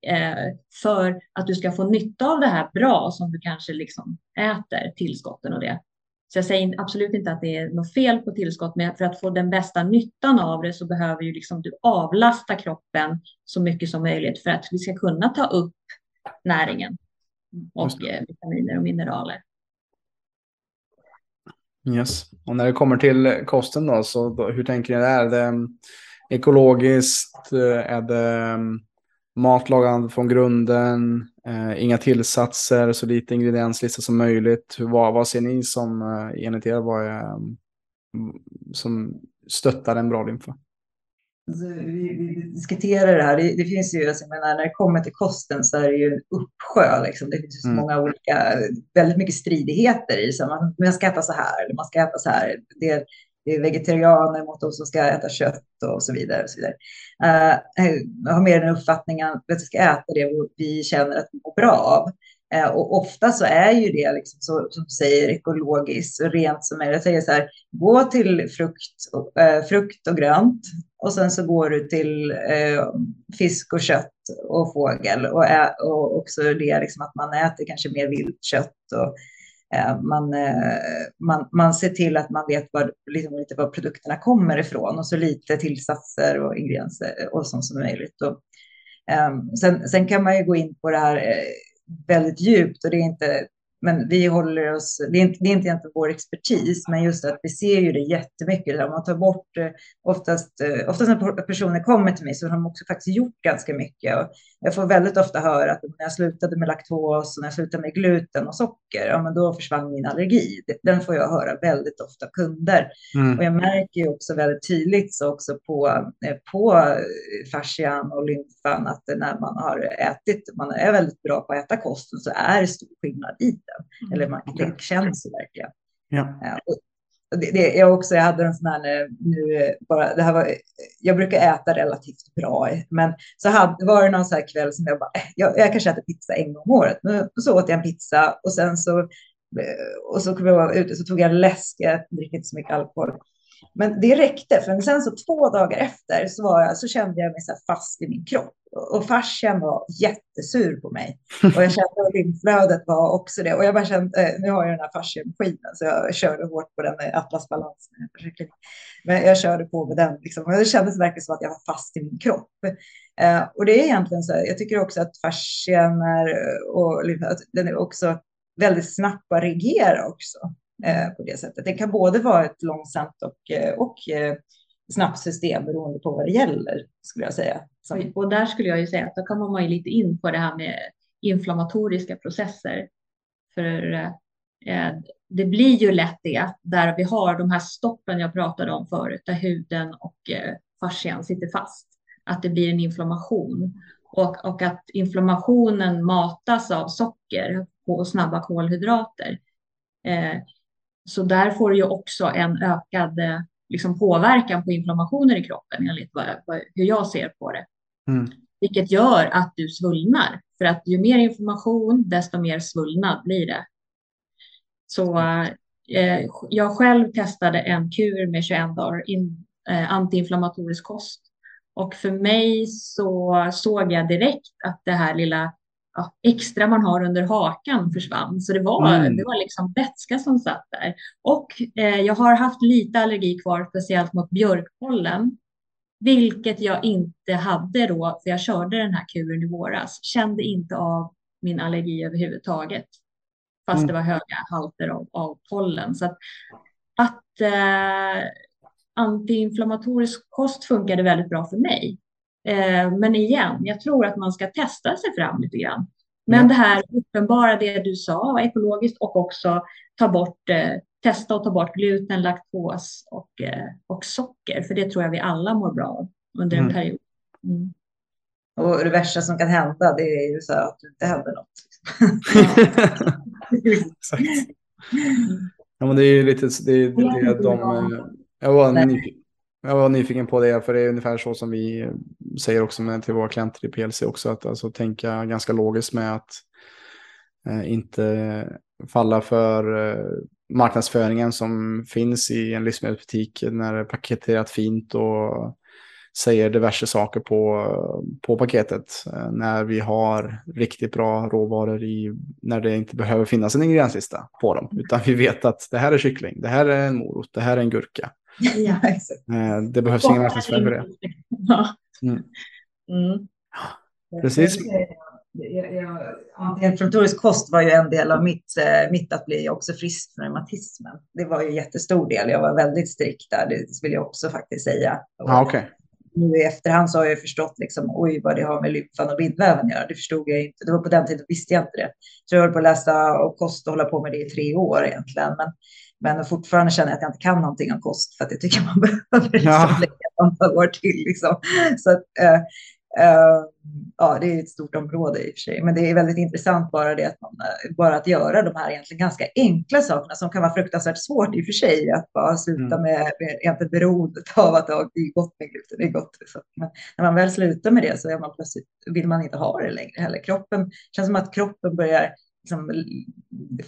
eh, för att du ska få nytta av det här bra som du kanske liksom äter, tillskotten och det. Så jag säger absolut inte att det är något fel på tillskott, men för att få den bästa nyttan av det så behöver ju liksom du avlasta kroppen så mycket som möjligt för att vi ska kunna ta upp näringen och eh, vitaminer och mineraler. Yes. Och när det kommer till kosten då, så då, hur tänker ni där? Är det mm, ekologiskt? Är det mm, matlagande från grunden? Eh, inga tillsatser, så lite ingredienslista som möjligt. Hur, vad, vad ser ni som eh, enligt er vad är, mm, som stöttar en bra lymfa? Alltså, vi, vi, diskuterar det här. Det, det finns ju, alltså, menar, när det kommer till kosten så är det ju en uppsjö. Liksom. Det finns ju så mm. många olika, väldigt mycket stridigheter i. Så man, man ska äta så här, eller man ska äta så här. Det, vegetarianer mot de som ska äta kött och så vidare. Och så vidare. Uh, jag har mer den uppfattningen att vi ska äta det vi känner att vi mår bra av. Uh, och ofta så är ju det, liksom, så, som du säger, ekologiskt och rent som möjligt. Jag säger så här, gå till frukt, uh, frukt och grönt och sen så går du till fisk och kött och fågel och, ä, och också det liksom att man äter kanske mer viltkött och Eh, man, eh, man, man ser till att man vet var, liksom lite var produkterna kommer ifrån och så lite tillsatser och ingredienser och sånt som möjligt. Och, um, sen, sen kan man ju gå in på det här eh, väldigt djupt och det är inte men vi håller oss, det är, inte, det är inte egentligen vår expertis, men just att vi ser ju det jättemycket. Om man tar bort, eh, oftast, eh, oftast när personer kommer till mig så har de också faktiskt gjort ganska mycket. Och jag får väldigt ofta höra att när jag slutade med laktos och när jag slutade med gluten och socker, ja, men då försvann min allergi. Den får jag höra väldigt ofta kunder. Mm. Och jag märker ju också väldigt tydligt så också på, eh, på fascian och lymfan att när man har ätit, man är väldigt bra på att äta kosten så är det stor skillnad i det. Mm. Eller man, det känns verkligen. Ja. Det, det, jag, också, jag hade en sån här eh, nu, bara, det här var, jag brukar äta relativt bra, men så hade, var det någon så här kväll som jag bara, eh, jag, jag kanske äter pizza en gång om året, men så åt jag en pizza och sen så, eh, och så kom jag ut och så tog jag läsk, jag dricker inte så mycket alkohol. Men det räckte, för sen så två dagar efter så, var jag, så kände jag mig så fast i min kropp. Och farsen var jättesur på mig. Och jag kände att lymflödet var också det. Och jag bara kände, eh, nu har jag den här fasciamaskinen så jag körde hårt på den Atlas Balans. Men jag körde på med den. Liksom. Och det kändes verkligen som att jag var fast i min kropp. Eh, och det är egentligen så, jag tycker också att fascian är, och den är också väldigt snabb att reagera också Eh, på det sättet. Det kan både vara ett långsamt och, eh, och eh, snabbt system beroende på vad det gäller, skulle jag säga. Så. Och där skulle jag ju säga att då kommer man ju lite in på det här med inflammatoriska processer. För eh, det blir ju lätt det, där vi har de här stoppen jag pratade om förut, där huden och eh, fascian sitter fast. Att det blir en inflammation och, och att inflammationen matas av socker och snabba kolhydrater. Eh, så där får du ju också en ökad eh, liksom, påverkan på inflammationer i kroppen enligt vad, vad, hur jag ser på det. Mm. Vilket gör att du svullnar. För att ju mer information, desto mer svullnad blir det. Så eh, jag själv testade en kur med 21 dagar in, eh, antiinflammatorisk kost. Och för mig så såg jag direkt att det här lilla ja, extra man har under hakan försvann. Så det var, mm. det var liksom vätska som satt där. Och eh, jag har haft lite allergi kvar, speciellt mot björkpollen. Vilket jag inte hade då, för jag körde den här kuren i våras. Kände inte av min allergi överhuvudtaget. Fast mm. det var höga halter av, av pollen. Så att, att eh, antiinflammatorisk kost funkade väldigt bra för mig. Eh, men igen, jag tror att man ska testa sig fram lite grann. Men mm. det här uppenbara, det du sa, ekologiskt och också ta bort, eh, testa att ta bort gluten, laktos och, eh, och socker. För det tror jag vi alla mår bra av under en mm. period. Mm. Och det värsta som kan hända, det är ju så att det inte händer något. (laughs) (laughs) ja, men det är ju lite det, det, det de... Jag var nyfiken jag var nyfiken på det, för det är ungefär så som vi säger också med, till våra klienter i PLC också, att alltså, tänka ganska logiskt med att eh, inte falla för eh, marknadsföringen som finns i en livsmedelsbutik när det är paketerat fint och säger diverse saker på, på paketet. Eh, när vi har riktigt bra råvaror i, när det inte behöver finnas en ingredienslista på dem, utan vi vet att det här är kyckling, det här är en morot, det här är en gurka. Ja, (laughs) exakt. Eh, det behövs ingen marknadsföring för det. Mm. Mm. Precis. Antiinflammatorisk kost var ju en del av mitt, eh, mitt att bli också frisk från reumatismen. Det var ju en jättestor del. Jag var väldigt strikt där, det vill jag också faktiskt säga. Ah, okay. Nu i efterhand så har jag förstått liksom, oj, vad det har med lymfan och bindväven att göra. Det förstod jag inte. Det var på den tiden visste jag inte det. Så jag höll på att läsa och kost och hålla på med det i tre år egentligen. Men men fortfarande känner jag att jag inte kan någonting om kost för att jag tycker man (laughs) behöver liksom ja. lägga antal år till. Liksom. Så att, uh, uh, ja, det är ett stort område i och för sig, men det är väldigt intressant bara det att man, eh, bara att göra de här egentligen ganska enkla sakerna som kan vara fruktansvärt svårt i och för sig, att bara sluta mm. med, med egentligen beroendet av att det är gott med gluten, det är gott. Så, men när man väl slutar med det så är man plötsligt, vill man inte ha det längre heller. Kroppen, känns som att kroppen börjar liksom,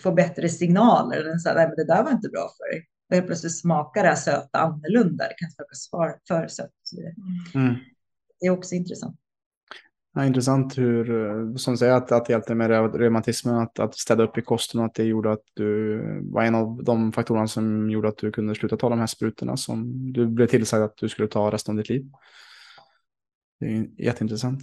få bättre signaler. Den sa, nej men det där var inte bra för dig. Och plötsligt smakar det här söta annorlunda. Det kan smaka för sött. Mm. Det är också intressant. Ja, intressant hur, som du säger, att, att hjälpte med reumatismen, att, att städa upp i kosten och att det gjorde att du var en av de faktorerna som gjorde att du kunde sluta ta de här sprutorna som du blev tillsagd att du skulle ta resten av ditt liv. Det är jätteintressant.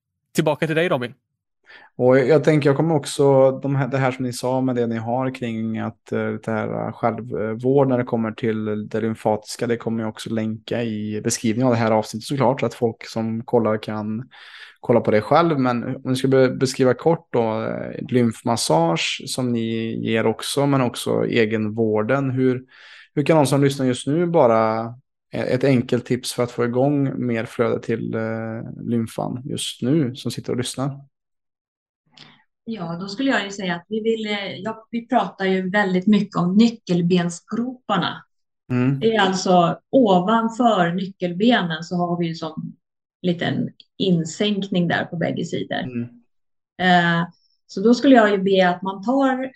tillbaka till dig Robin. Och jag tänker, jag kommer också, de här, det här som ni sa med det ni har kring att eh, det här eh, självvård när det kommer till det lymfatiska, det kommer jag också länka i beskrivningen av det här avsnittet såklart, så att folk som kollar kan kolla på det själv. Men om ni ska beskriva kort då, eh, lymfmassage som ni ger också, men också egenvården. Hur, hur kan någon som lyssnar just nu bara ett enkelt tips för att få igång mer flöde till eh, lymfan just nu som sitter och lyssnar? Ja, då skulle jag ju säga att vi vill, eh, ja, vi pratar ju väldigt mycket om nyckelbensgroparna. Mm. Det är alltså ovanför nyckelbenen så har vi ju som liten insänkning där på bägge sidor. Mm. Eh, så då skulle jag ju be att man tar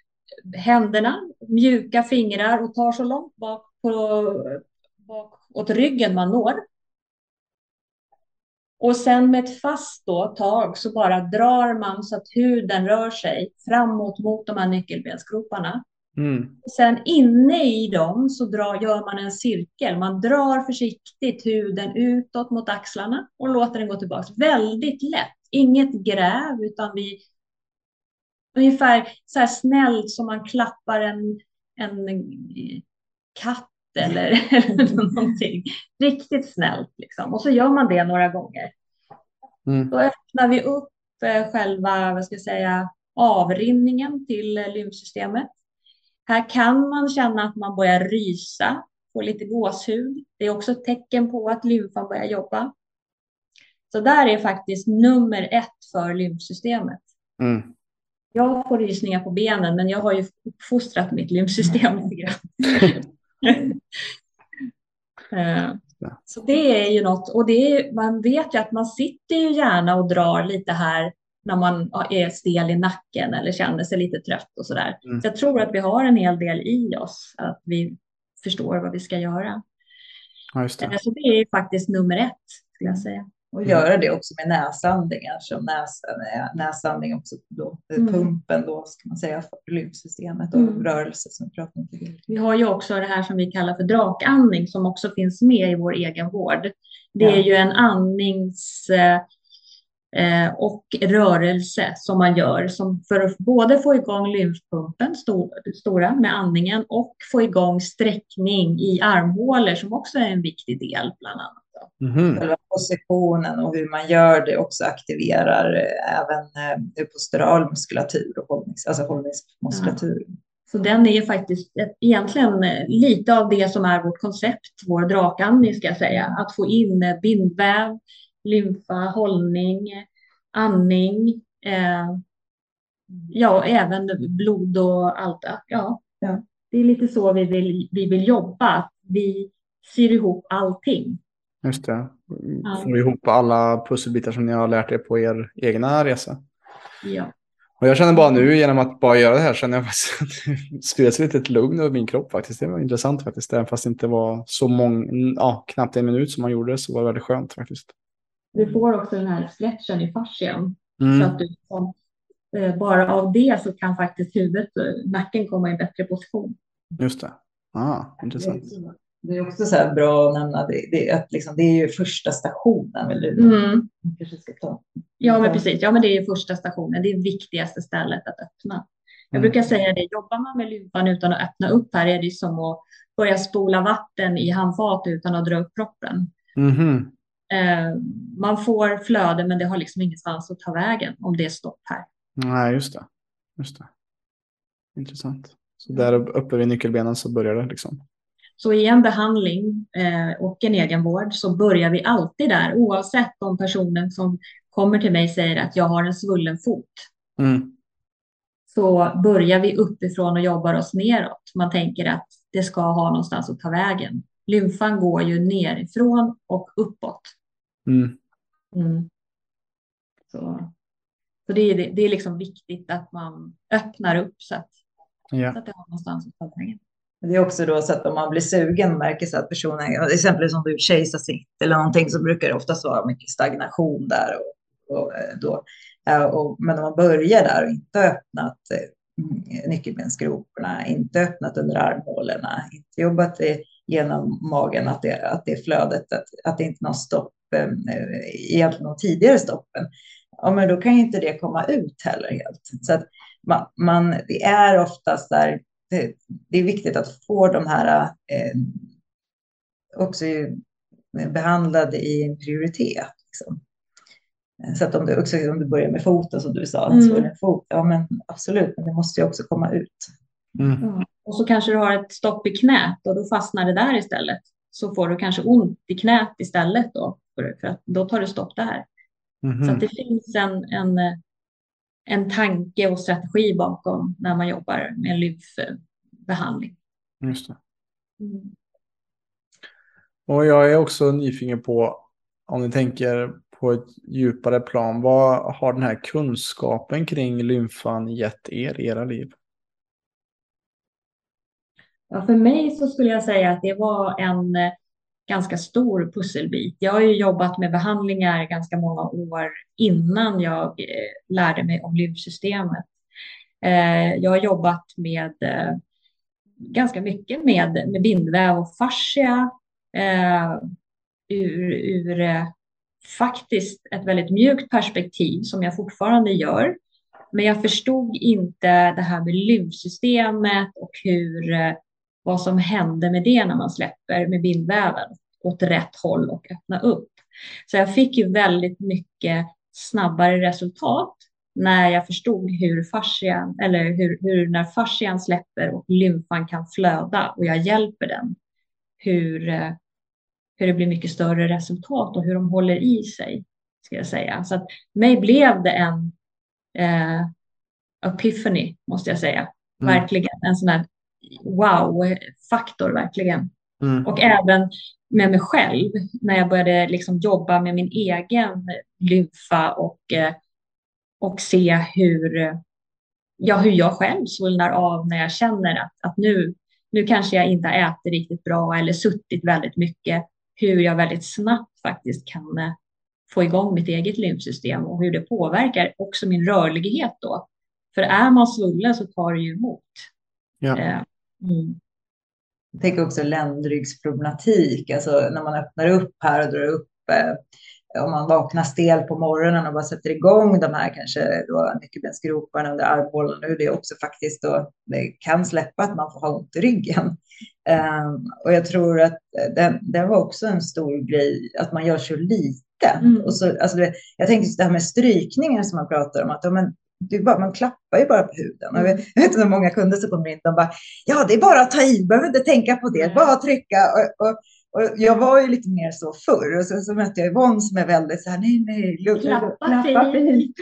händerna, mjuka fingrar och tar så långt bak på, bak åt ryggen man når. Och sen med ett fast då, tag så bara drar man så att huden rör sig framåt mot de här nyckelbensgroparna. Mm. Sen inne i dem så drar, gör man en cirkel. Man drar försiktigt huden utåt mot axlarna och låter den gå tillbaka. Väldigt lätt. Inget gräv utan vi ungefär så här snällt som man klappar en, en katt (laughs) eller, (laughs) någonting. Riktigt snällt liksom. Och så gör man det några gånger. Mm. Då öppnar vi upp eh, själva, vad ska jag säga, avrinningen till eh, lymfsystemet. Här kan man känna att man börjar rysa, få lite gåshud. Det är också ett tecken på att lymfan börjar jobba. Så där är faktiskt nummer ett för lymfsystemet. Mm. Jag får rysningar på benen, men jag har ju uppfostrat mitt lymfsystem (laughs) lite grann. Eh, så det är ju något, och det är, man vet ju att man sitter ju gärna och drar lite här när man är stel i nacken eller känner sig lite trött och sådär. Mm. Så jag tror att vi har en hel del i oss, att vi förstår vad vi ska göra. Ja, det. Eh, så det är faktiskt nummer ett, skulle jag säga. Och mm. göra det också med näsandningar, som näs, näsandning också då, mm. pumpen då, ska man säga, för lymfsystemet och mm. rörelse som vi pratade om tidigare. Vi har ju också det här som vi kallar för drakandning som också finns med i vår egen vård. Det är ja. ju en andnings eh, och rörelse som man gör som för att både få igång lymfpumpen, stor, stora med andningen, och få igång sträckning i armhålor som också är en viktig del bland annat. Mm. Själva positionen och hur man gör det också aktiverar eh, även eh, postural muskulatur och hållnings, alltså hållningsmuskulatur. Ja. Så den är faktiskt egentligen eh, lite av det som är vårt koncept, vår drakandning ska jag säga. Att få in bindväv, lymfa, hållning, andning, eh, ja, även blod och allt. Ja, ja, det är lite så vi vill, vi vill jobba. Vi syr ihop allting. Just det. Ja. Får ihop alla pusselbitar som ni har lärt er på er egna resa. Ja. Och jag känner bara nu genom att bara göra det här känner jag att (laughs) det spreds lite ett lugn över min kropp faktiskt. Det var intressant faktiskt. Även fast det inte var så många, ja, knappt en minut som man gjorde det så var det väldigt skönt faktiskt. Du får också den här stretchen i fascian. Mm. Så att du, eh, bara av det så kan faktiskt huvudet, nacken komma i bättre position. Just det. Ah, intressant. Det är också så bra att nämna det, det, att liksom, det är ju första stationen. Eller? Mm. ska ta. Ja, men precis. Ja, men det är första stationen. Det är viktigaste stället att öppna. Jag mm. brukar säga det, jobbar man med lymfan utan att öppna upp här är det som att börja spola vatten i handfat utan att dra upp proppen. Mm. Eh, man får flöde, men det har liksom ingenstans att ta vägen om det är stopp här. Nej, just det. Just det. Intressant. Så där uppe vid nyckelbenen så börjar det liksom. Så i en behandling eh, och en egenvård så börjar vi alltid där, oavsett om personen som kommer till mig säger att jag har en svullen fot. Mm. Så börjar vi uppifrån och jobbar oss neråt. Man tänker att det ska ha någonstans att ta vägen. Lymfan går ju nerifrån och uppåt. Mm. Mm. Så, så det, är, det är liksom viktigt att man öppnar upp så att, ja. så att det har någonstans att ta vägen. Det är också då så att om man blir sugen och märker så att personen, exempelvis om du kejsarsnitt eller någonting, så brukar det oftast vara mycket stagnation där. Och, och eh, då, och, men om man börjar där och inte öppnat eh, nyckelbensgroparna, inte öppnat under armhålorna, inte jobbat genom magen, att det, att det är flödet, att, att det inte är någon stopp, eh, egentligen de tidigare stoppen, ja, men då kan inte det komma ut heller helt. Så att man, man det är oftast där det, det, är viktigt att få de här eh, också behandlade i en prioritet. Liksom. Så att om du, också, om du börjar med foten som du sa, mm. fot, ja men absolut, men det måste ju också komma ut. Mm. Mm. Och så kanske du har ett stopp i knät och då fastnar det där istället. Så får du kanske ont i knät istället då, för att då tar det stopp där. Så att det finns en, en en tanke och strategi bakom när man jobbar med lymfbehandling. Just det. Mm. Och jag är också nyfiken på om ni tänker på ett djupare plan. Vad har den här kunskapen kring lymfan gett er i era liv? Ja, för mig så skulle jag säga att det var en eh, ganska stor pusselbit. Jag har ju jobbat med behandlingar ganska många år innan jag eh, lärde mig om lymfsystemet. Eh, jag har jobbat med ganska mycket med, med bindväv och fascia ur, ur faktiskt ett väldigt mjukt perspektiv som jag fortfarande gör. Men jag förstod inte det här med lymfsystemet och hur vad som hände med det när man släpper med bindväven åt rätt håll och öppna upp. Så jag fick ju väldigt mycket snabbare resultat när jag förstod hur fascian, eller hur, hur när fascian släpper och lymfan kan flöda och jag hjälper den, hur, hur det blir mycket större resultat och hur de håller i sig. ska jag säga. Så att mig blev det en eh, epiphany, måste jag säga. Mm. Verkligen en sån här wow-faktor, verkligen. Mm. Och även med mig själv, när jag började liksom jobba med min egen lymfa och, eh, och se hur, ja, hur jag själv svullnar av när jag känner att, att nu, nu kanske jag inte äter riktigt bra eller suttit väldigt mycket. Hur jag väldigt snabbt faktiskt kan eh, få igång mitt eget lymfsystem och hur det påverkar också min rörlighet då. För är man svullen så tar det ju emot. Ja. Eh, mm. Jag tänker också ländryggsproblematik, alltså när man öppnar upp här och drar upp eh, om man vaknar stel på morgonen och bara sätter igång de här kanske då nyckelbensgroparna under armhålan, hur det också faktiskt då det kan släppa att man får ha ont i ryggen. Um, och jag tror att det, det var också en stor grej att man gör så lite. Mm. Och så, alltså jag tänker det här med strykningar som man pratar om, att ja, men, det bara, man klappar ju bara på huden. Och jag, vet, jag vet inte hur många kunder som kommer in och bara, ja det är bara att ta i, behöver inte tänka på det, mm. bara trycka. Och, och, och jag var ju lite mer så förr och så, så mötte jag Yvonne som är väldigt så här, nej, nej, lugn, klappa, klappa fint.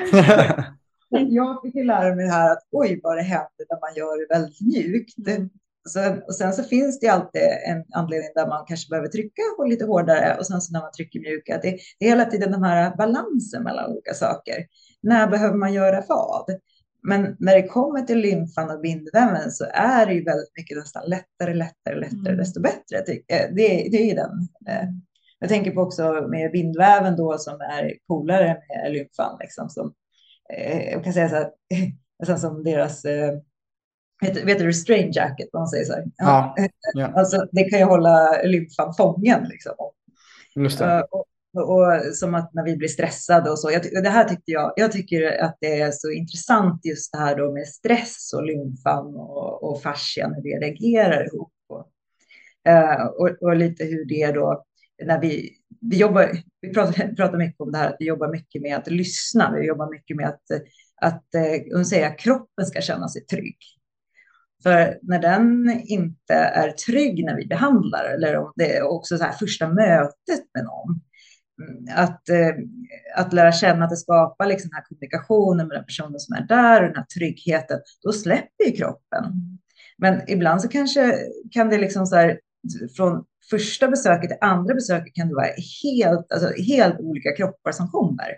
(laughs) jag fick ju lära mig det här att oj vad det händer när man gör det väldigt mjukt. Mm. Så, och sen så finns det alltid en anledning där man kanske behöver trycka på lite hårdare och sen så när man trycker mjuka. Det, det är hela tiden den här balansen mellan olika saker. När behöver man göra vad? Men när det kommer till lymfan och bindväven så är det ju väldigt mycket nästan lättare, lättare, lättare, mm. desto bättre. Det, det är ju den. Eh, jag tänker på också med bindväven då som är coolare med lymfan. Liksom, som, eh, jag kan säga så här, (laughs) nästan som deras eh, Vet, vet du restrain jacket, vad man säger så här? Ja. ja. (laughs) Alltså, det kan ju hålla lymfan fången. Liksom. Just det. Och, och som att när vi blir stressade och så. Jag, det här tyckte jag, jag tycker att det är så intressant just det här då med stress och lymfan och, och fascian, hur det reagerar ihop. Och, eh, och, och, lite hur det då, när vi, vi jobbar, vi pratar, (laughs) pratar mycket om det här att vi jobbar mycket med att lyssna, vi jobbar mycket med att, att eh, uh, säga, kroppen ska känna sig trygg. För när den inte är trygg när vi behandlar, eller om det är också så här första mötet med någon, att, eh, att lära känna att det skapar liksom den här kommunikationen med den personen som är där och den här tryggheten, då släpper ju kroppen. Men ibland så kanske kan det liksom så här, från första besöket till andra besöket kan det vara helt, alltså helt olika kroppar som kommer.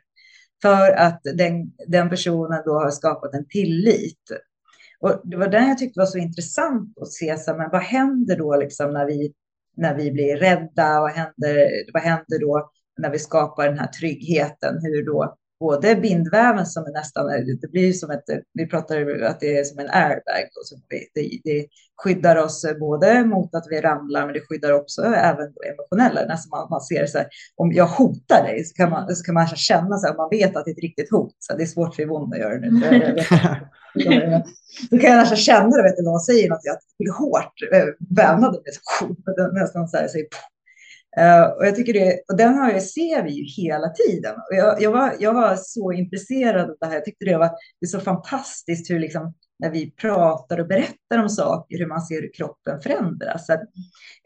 För att den, den personen då har skapat en tillit. Och det var den jag tyckte var så intressant att se, så här, men vad händer då liksom när vi, när vi blir rädda? Vad händer, vad händer då när vi skapar den här tryggheten, hur då både bindväven som är nästan, det blir som ett, vi pratar att det är som en airbag, och så det, det skyddar oss både mot att vi ramlar, men det skyddar också även emotionella, nästan man, man ser så här, om jag hotar dig så kan man, så kan man känna så här, man vet att det är ett riktigt hot, så det är svårt för Yvonne att göra det nu. (laughs) (laughs) Så kan jag nästan känna det, vet du, någon säger något, jag hårt eh, vävnad, nästan så här, Uh, Eh, och jag tycker det, och den har jag, ser vi ju hela tiden. Och jag, jag, var, jag var så intresserad av det här. Jag tyckte det var det är så fantastiskt hur liksom, när vi pratar och berättar om saker, hur man ser hur kroppen förändras. Att,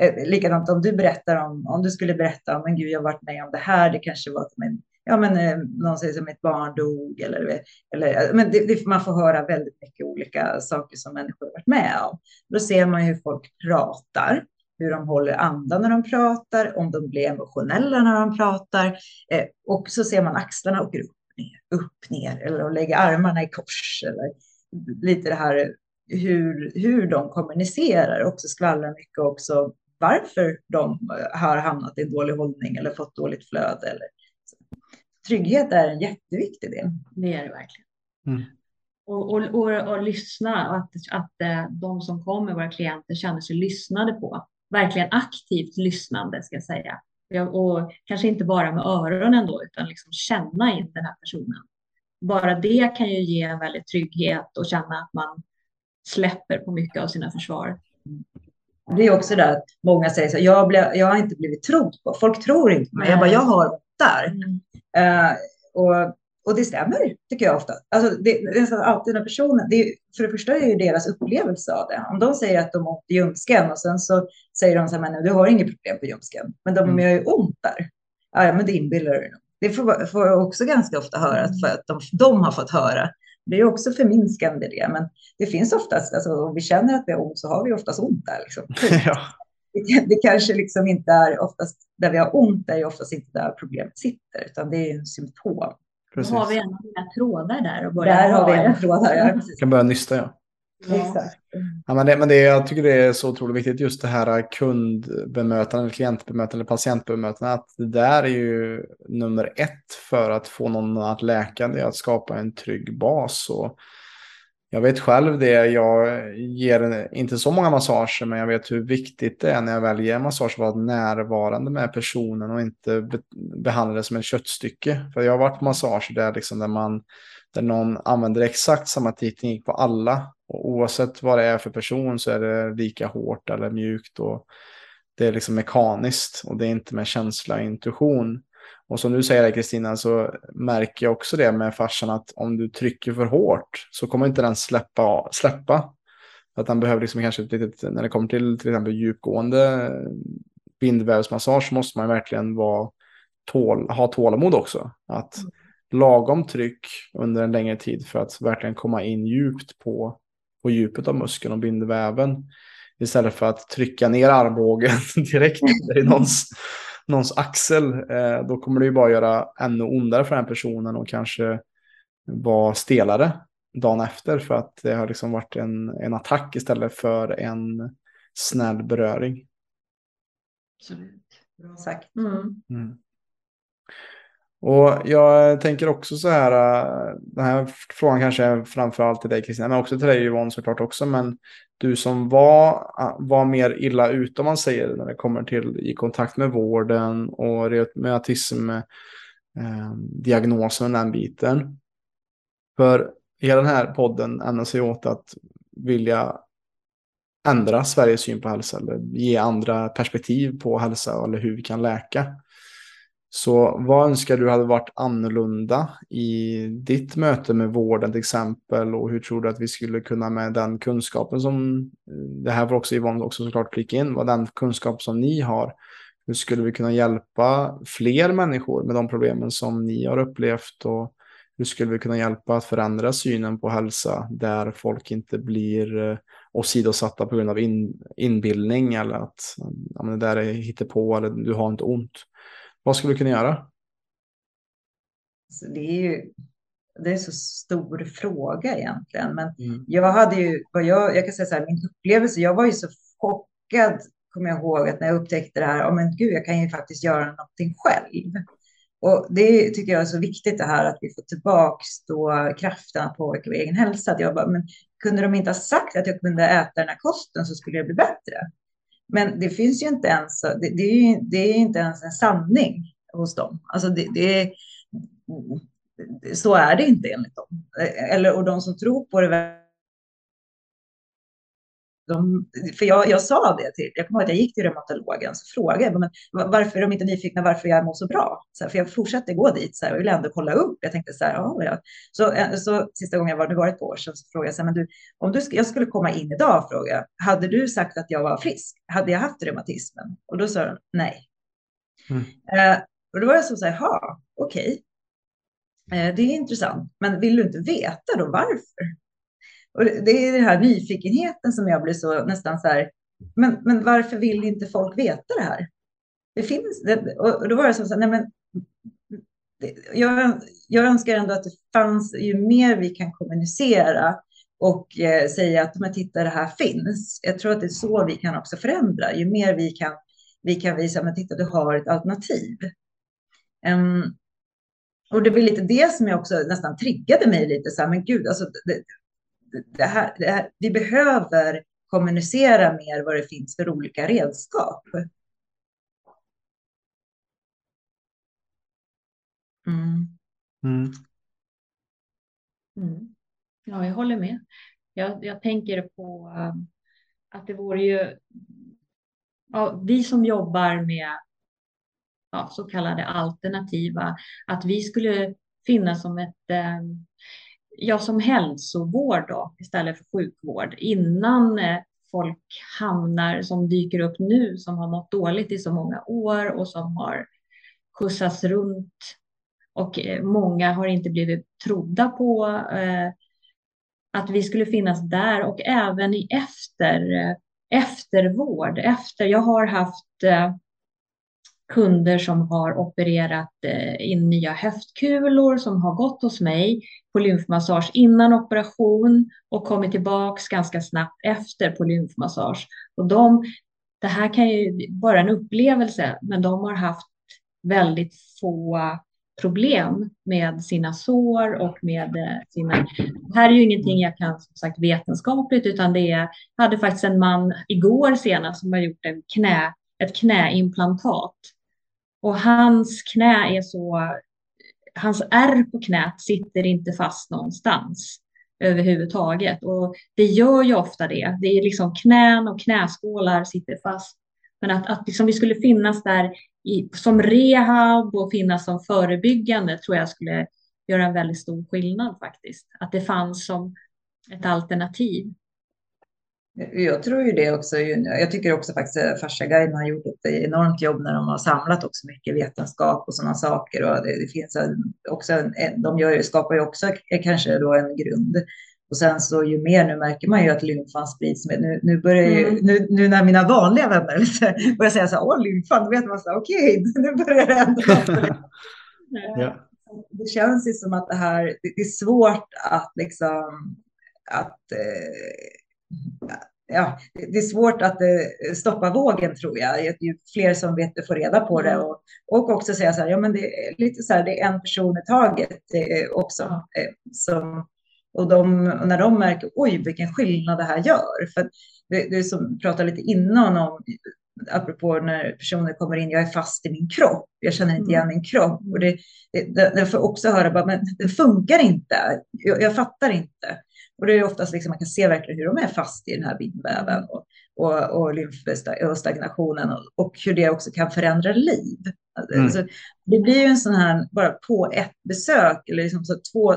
eh, likadant om du berättar om, om du skulle berätta om, men gud, jag har varit med om det här, det kanske var som en, ja men eh, någon säger som ett barn dog eller, eller eh, men det, det, man får höra väldigt mycket olika saker som människor har varit med om. Då ser man hur folk pratar hur de håller andan när de pratar, om de blir emotionella när de pratar. Eh, och så ser man axlarna åker upp, ner, upp, ner, eller de lägger armarna i kors. Eller lite det här hur, hur de kommunicerar, också skvallrar mycket också varför de har hamnat i en dålig hållning eller fått dåligt flöde. Eller, Trygghet är en jätteviktig del. Det är det verkligen. Mm. Och, och, och, och, lyssna, att, att eh, de som kommer, våra klienter, känner sig lyssnade på verkligen aktivt lyssnande ska jag säga. Och kanske inte bara med öronen då, utan liksom känna in den här personen. Bara det kan ju ge en väldigt trygghet och känna att man släpper på mycket av sina försvar. Det är också det att många säger så jag, blev, jag har inte blivit trodd på. Folk tror inte på mig. Jag bara, jag har där. Mm. Uh, och och det stämmer, tycker jag ofta. Alltså, det, det är nästan alltid den personen, det för det första är ju deras upplevelse av det. Om de säger att de har ont i ljumsken och sen så säger de så här, men du har inget problem på ljumsken, men de mm. gör ju ont där. Ja, men det inbillar du. Det får, får jag också ganska ofta höra, för att de, de har fått höra. Det är också förminskande det, men det finns oftast, alltså, om vi känner att vi har ont så har vi oftast ont där. Liksom. (laughs) ja. det, det kanske liksom inte är oftast där vi har ont, är ju oftast inte där problemet sitter, utan det är en symptom. Precis. Då har vi en trådar där och börjar Där har vi en trådar, ja. (laughs) Precis. kan börja nysta, ja. Ja. Exakt. Ja, men det, men det, jag tycker det är så otroligt viktigt just det här kundbemötande, klientbemötande, patientbemötande. Att det där är ju nummer ett för att få någon att läka. Det är att skapa en trygg bas. Och jag vet själv det. Jag ger inte så många massager, men jag vet hur viktigt det är när jag väl ger massage att vara närvarande med personen och inte be behandla det som ett köttstycke. För jag har varit på massager där, liksom, där, man, där någon använder exakt samma teknik på alla och oavsett vad det är för person så är det lika hårt eller mjukt. Och det är liksom mekaniskt och det är inte med känsla och intuition. Och som du säger Kristina så märker jag också det med farsan att om du trycker för hårt så kommer inte den släppa. släppa. Att den behöver liksom kanske ett litet, när det kommer till till exempel djupgående bindvävsmassage måste man verkligen vara tål, ha tålamod också. Att mm. lagom tryck under en längre tid för att verkligen komma in djupt på på djupet av muskeln och bindväven. Istället för att trycka ner armbågen (laughs) direkt i någons, någons axel. Eh, då kommer det ju bara göra ännu ondare för den personen och kanske vara stelare dagen efter. För att det har liksom varit en, en attack istället för en snäll beröring. Absolut. Bra sagt. Mm. Mm. Och jag tänker också så här, äh, den här frågan kanske är framförallt till dig Kristina, men också till dig Yvonne såklart också, men du som var, äh, var mer illa ute om man säger när det kommer till i kontakt med vården och med autismdiagnosen eh, äh, diagnosen och den biten. För hela den här podden ämnar sig åt att vilja ändra Sveriges syn på hälsa eller ge andra perspektiv på hälsa eller hur vi kan läka. Så vad önskar du hade varit annorlunda i ditt möte med vården till exempel och hur tror du att vi skulle kunna med den kunskapen som, eh, det här får också Yvonne också såklart klicka in, vad den kunskap som ni har, hur skulle vi kunna hjälpa fler människor med de problemen som ni har upplevt och hur skulle vi kunna hjälpa att förändra synen på hälsa där folk inte blir eh, åsidosatta på grund av in, inbildning eller att ja, men det där är hittepå eller du har inte ont. Vad skulle du kunna göra? Så det är ju det är så stor fråga egentligen. Men mm. jag hade ju, vad jag, jag kan säga så här, min upplevelse, jag var ju så chockad, kommer jag ihåg, att när jag upptäckte det här, oh, men gud, jag kan ju faktiskt göra någonting själv. Och det tycker jag är så viktigt det här att vi får tillbaka då kraften att påverka vår egen hälsa. Att jag bara, men kunde de inte ha sagt att jag kunde äta den här kosten så skulle det bli bättre? Men det finns ju inte ens, det, det, är, ju, det är inte ens en sanning hos dem. Alltså det, det, så är det inte enligt dem. Eller, och de som tror på det de, för jag, jag sa det till, jag kommer ihåg att jag gick till reumatologen så frågade jag men varför är de inte nyfikna varför jag mår så bra? Så här, för jag fortsatte gå dit så här, och ville ändå kolla upp. Jag tänkte så här, ja, Så, eh, så sista gången jag var, det var ett år sedan, så frågade jag så här, men du, om du, jag skulle komma in idag, fråga, hade du sagt att jag var frisk? Hade jag haft reumatismen? Och då sa de nej. Mm. Eh, och då var jag så, så här, ja, okej. Okay. Eh, det är intressant, men vill du inte veta då varför? Och det är den här nyfikenheten som jag blir så nästan så här, men, men varför vill inte folk veta det här? Det finns, det, och då var det som så här, nej men, jag, jag önskar ändå att det fanns, ju mer vi kan kommunicera och eh, säga att men titta det här finns. Jag tror att det är så vi kan också förändra. Ju mer vi kan, vi kan visa, men titta du har ett alternativ. Um, och det var lite det som jag också nästan triggade mig lite så här, men gud, alltså det, det här, det här, vi behöver kommunicera mer vad det finns för olika redskap. Mm. Mm. Mm. Ja, jag håller med. Jag, jag tänker på uh, att det vore ju... Ja, vi som jobbar med ja, så kallade alternativa, att vi skulle finnas som ett uh, ja, som hälsovård då, istället för sjukvård innan eh, folk hamnar som dyker upp nu som har mått dåligt i så många år och som har skjutsats runt och eh, många har inte blivit trodda på eh, att vi skulle finnas där och även i efter, eh, eftervård. Efter, jag har haft eh, kunder som har opererat eh, in nya höftkulor som har gått hos mig på lymfmassage innan operation och kommit tillbaks ganska snabbt efter på lymfmassage. Och de, det här kan ju vara en upplevelse, men de har haft väldigt få problem med sina sår och med eh, sina... Det här är ju ingenting jag kan som sagt vetenskapligt, utan det är... Jag hade faktiskt en man igår senast som har gjort en knä, ett knäimplantat och hans knä är så, hans ärr på knät sitter inte fast någonstans överhuvudtaget. Och det gör ju ofta det. Det är liksom knän och knäskålar sitter fast. Men att, att liksom vi skulle finnas där i, som rehab och finnas som förebyggande tror jag skulle göra en väldigt stor skillnad faktiskt. Att det fanns som ett alternativ. Jag tror ju det också. Jag tycker också faktiskt att Farsaguiden har gjort ett enormt jobb när de har samlat också mycket vetenskap och sådana saker. Och det, det finns också en, de gör, skapar ju också kanske då en grund. Och sen så ju mer nu märker man ju att lymfan sprids. Med, nu, nu, börjar ju, mm. nu, nu när mina vanliga vänner (laughs) börjar säga så här, åh lymfan, då vet man så här, okej, okay, (laughs) nu börjar det hända. (laughs) ja. Det känns ju som att det här, det är svårt att liksom, att eh, ja, det är svårt att eh, stoppa vågen tror jag. Ju fler som vet det får reda på det mm. och, och också säga så här, ja men det är lite så här, det är en person i taget också. Eh, som, och, de, och när de märker, oj vilken skillnad det här gör. För det, det som pratade lite innan om, apropå när personer kommer in, jag är fast i min kropp, jag känner inte igen mm. min kropp. Och det, det, det får också höra, bara, men det funkar inte, jag, jag fattar inte. Och det är oftast liksom man kan se verkligen hur de är fast i den här bindväven och, och, och lymfstagnationen och, och hur det också kan förändra liv. Mm. Alltså, det blir ju en sån här, bara på ett besök, eller liksom så två,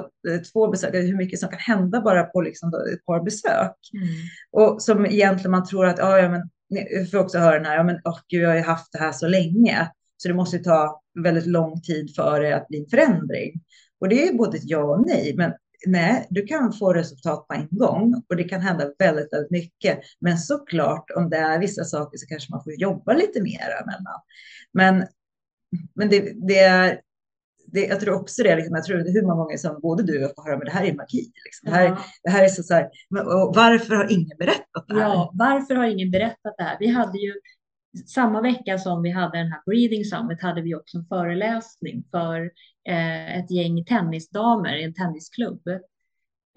två besök, hur mycket som kan hända bara på liksom ett par besök. Mm. Och som egentligen man tror att, ja, men, jag får också höra den här, ja, men oh, gud, jag har ju haft det här så länge, så det måste ta väldigt lång tid för det att bli en förändring. Och det är både ja och nej, men nej, du kan få resultat på en gång och det kan hända väldigt, väldigt mycket. Men såklart, om det är vissa saker så kanske man får jobba lite mer emellan. Men, men det, det är, det, jag tror också det, liksom, jag tror hur många gånger som både du och jag får höra, men det här är magi. Liksom. Det, här, ja. det här är så, så här, varför har ingen berättat det här? Ja, varför har ingen berättat det här? Vi hade ju samma vecka som vi hade den här Breathing Summit hade vi också en föreläsning för eh, ett gäng tennisdamer i en tennisklubb.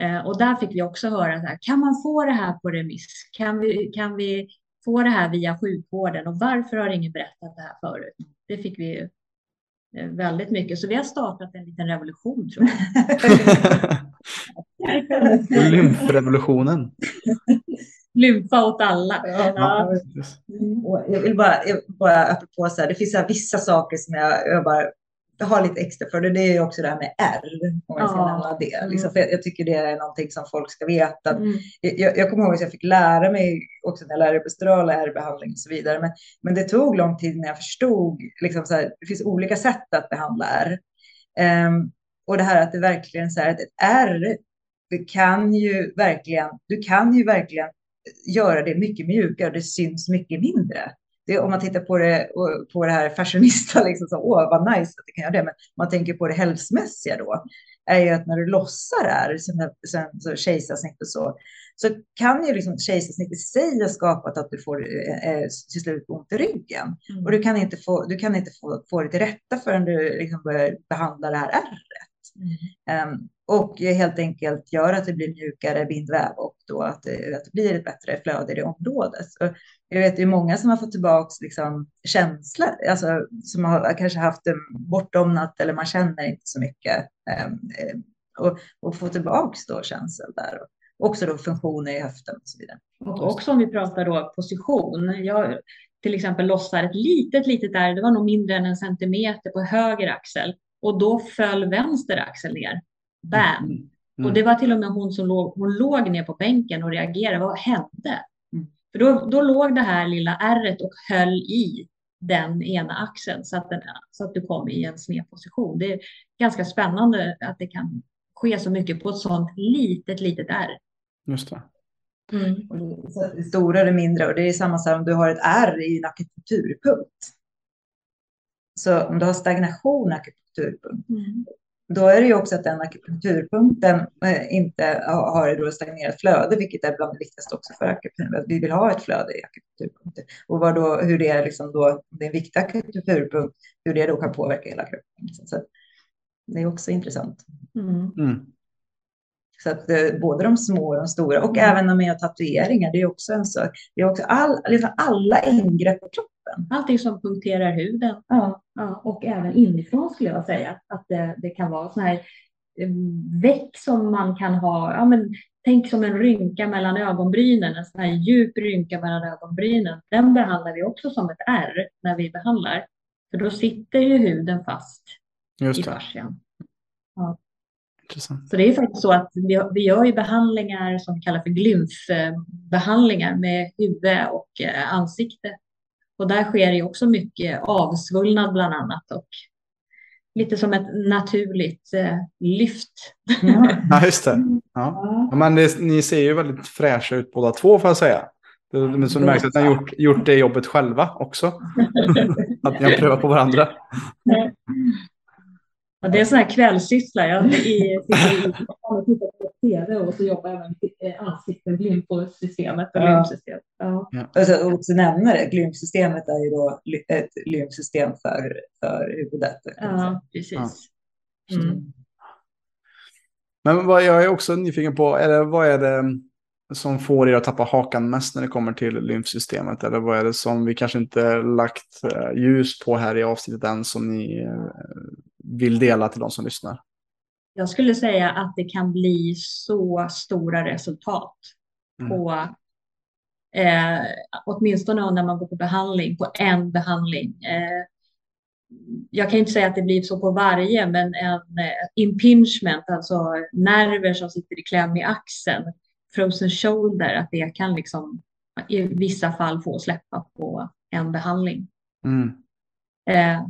Eh, och där fick vi också höra så här, kan man få det här på remiss? Kan vi, kan vi få det här via sjukvården? Och varför har ingen berättat det här förut? Det fick vi eh, väldigt mycket. Så vi har startat en liten revolution tror jag. (laughs) Lymfrevolutionen. (laughs) Lymfa åt alla. Ja, ja. Mm. jag vill bara, jag, bara apropå så här, det finns så vissa saker som jag, jag bara har lite extra för det. Det är ju också det här med R, om jag ska ja. nämna det. Mm. Liksom, för jag, jag, tycker det är någonting som folk ska veta. Mm. Jag, jag kommer ihåg att jag fick lära mig också när jag lärde epidural R-behandling och så vidare. Men, men det tog lång tid när jag förstod, liksom så här, det finns olika sätt att behandla R. Um, och det här att det verkligen så här, att ett R, du kan ju verkligen, du kan ju verkligen göra det mycket mjukare och det syns mycket mindre. Det, om man tittar på det, på det här fashionista, liksom så, åh vad nice att du kan göra det, men man tänker på det hälsomässiga då, är ju att när du lossar det här, sen, sen så kejsarsnitt och så, så kan ju liksom kejsarsnitt i sig ha skapat att du får eh, eh, till slut ont i ryggen. Mm. Och du kan inte få, du kan inte få, få det till rätta förrän du liksom börjar behandla det här ärret. Mm. Um, och helt enkelt gör att det blir mjukare bindväv och då att det, att det blir ett bättre flöde i det området. Så jag vet ju många som har fått tillbaka liksom känslor, alltså som har kanske haft en bortdomnat eller man känner inte så mycket um, och, och få tillbaka då känsel där. Och också då funktioner i höften och så vidare. Och också om vi pratar då position. Jag till exempel lossar ett litet, litet där, det var nog mindre än en centimeter på höger axel och då föll vänster axel ner. Bam! Mm. Och det var till och med hon som låg, hon låg ner på bänken och reagerade. Vad hände? Mm. För då, då låg det här lilla ärret och höll i den ena axeln så att, den, så att du kommer i en sned position. Det är ganska spännande att det kan ske så mycket på ett sånt litet, litet R. Just det. Mm. Det stora eller mindre. Och det är samma sak om du har ett R i en akupunkturpunkt. Så om du har stagnation i akupunkturpunkt, Mm. Då är det ju också att den akupunkturpunkten eh, inte har då stagnerat flöde, vilket är bland det viktigaste också för akupunktur. Att Vi vill ha ett flöde i akupunkturpunkter. Och vad då, hur det är liksom då, om det är en viktig akupunkturpunkt, hur det då kan påverka hela kroppen. Så att det är också intressant. Mm. Mm. Så att eh, både de små och de stora och även när man gör tatueringar, det är också en sak. Det är också all, liksom alla ingrepp på kroppen. Allting som punkterar huden Ja. ja, och även inifrån skulle jag säga att det, det kan vara sådana här eh, väck som man kan ha. Ja, men, tänk som en rynka mellan ögonbrynen, en sån här djup rynka mellan ögonbrynen. Den behandlar vi också som ett R när vi behandlar. För då sitter ju huden fast i Just det. fascian. Intressant. Så det är faktiskt så att vi, vi gör ju behandlingar som vi kallar för glymfbehandlingar med huvud och eh, ansikte. Och där sker ju också mycket avsvullnad bland annat och lite som ett naturligt eh, lyft. Ja, (laughs) just det. Ja. Ja, men det, ni ser ju väldigt fräscha ut båda två får jag säga. Men så det märks att ni har gjort, gjort det jobbet själva också. (laughs) att ni har prövat på varandra. Ja, det är sån här kvällssyssla. Jag sitter i och tittar på tv och så jobbar jag med eh, ansikten, lymfosystemet och Ja. lymfsystemet. Ja. Och så också nämna det, glymfsystemet är ju då ett lymfsystem för, för huvudet. man säga. ja, precis. Mm. Men vad jag är också nyfiken på, eller vad är det som får er att tappa hakan mest när det kommer till lymfsystemet? Eller vad är det som vi kanske inte lagt eh, ljus på här i avsnittet än som ni eh, vill dela till de som lyssnar? Jag skulle säga att det kan bli så stora resultat Mm. på eh, åtminstone när man går på behandling, på en behandling. Eh, jag kan inte säga att det blir så på varje, men en eh, impingement, alltså nerver som sitter i kläm i axeln, frozen shoulder, att det kan liksom i vissa fall få släppa på en behandling. Mm. Eh,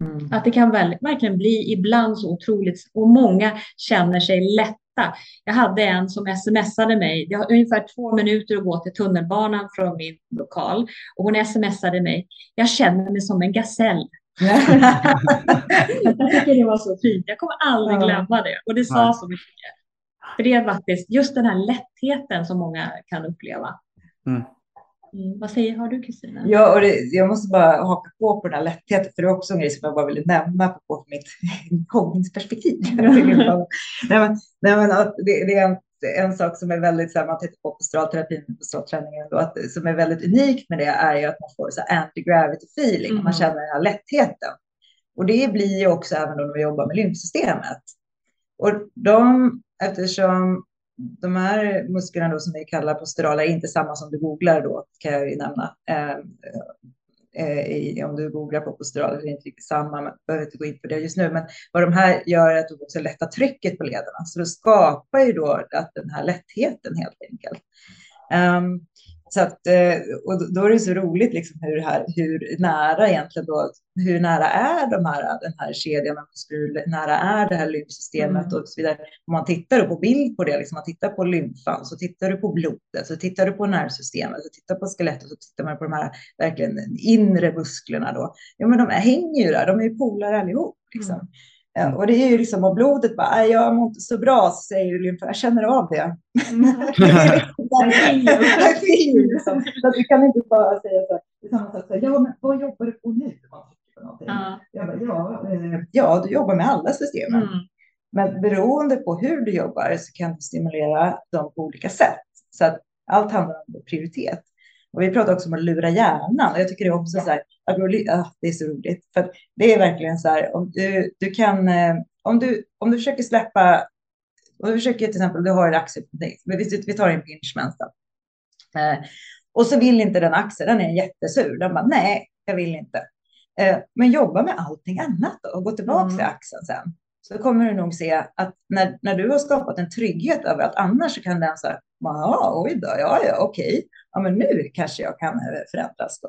Mm. att det kan väl, verkligen bli ibland så otroligt, och många känner sig lätta. Jag hade en som smsade mig, jag har ungefär två minuter att gå till tunnelbanan från min lokal, och hon smsade mig, jag känner mig som en gasell. (laughs) jag tycker det var så fint, jag kommer aldrig glömma det, och det sa så mycket. För det är faktiskt just den här lättheten som många kan uppleva. Mm. Mm, vad säger, har du Kristina? Ja, och det, jag måste bara haka på på den här lättheten, för det är också en grej som jag bara ville nämna på, på mitt (laughs) hållningsperspektiv. (laughs) nej, men, nej, men det, det är en, en sak som är väldigt, så här, man tittar på posturalterapin, posturalträningen, då, att, som är väldigt unikt med det är ju att man får så anti-gravity feeling, Mm. man känner den här lättheten. Och det blir ju också även då när vi jobbar med lymfsystemet. Och de, eftersom de här musklerna då som vi kallar posturala är inte samma som du googlar då, kan jag ju nämna. Eh, eh, i, om du googlar på postural är det inte riktigt samma, men behöver inte gå in på det just nu. Men vad de här gör är att de också lättar trycket på lederna. Så det skapar ju då att den här lättheten helt enkelt. Ehm, så att, eh, och då- är det så roligt liksom hur, här, hur nära egentligen då, hur nära är de här, den här kedjan, hur nära är det här lymfsystemet Mm. och så vidare. Om man tittar på bild på det, liksom man tittar på lymfan, så tittar du på blodet, så tittar du på nervsystemet, så tittar på skelettet, så tittar man på de här verkligen inre musklerna då. Ja, men de hänger ju där, de är ju polare allihop. Liksom. Ja, och det är ju liksom, om blodet bara, "Aj, jag mår inte så bra, så säger lymfan, jag känner av det. (laughs) Ju liksom, så du kan inte bara säga så här, det samma sak, ja men vad jobbar du på nu? Ja. Jag bara, ja, eh, ja, du jobbar med alla systemen. Mm. Men beroende på hur du jobbar så kan du stimulera dem på olika sätt. Så att allt handlar om prioritet. Och vi pratar också om att lura hjärnan. Och jag tycker det är också så här, att ah, det är så roligt. För det är verkligen så här, om du, du kan, eh, om du, om du försöker släppa, om du försöker till exempel, du har en axel, vi, vi tar en pinchment då. Eh, och så vill inte den axeln, den är jättesur. Den bara, nej, jag vill inte. Eh, men jobba med allting annat då, och gå tillbaka Mm. till axeln sen. Så kommer du nog se att när, när du har skapat en trygghet över att annars så kan den så här, Ja, oj då, ja, ja, okej. Ja, men nu kanske jag kan eh, förändras då.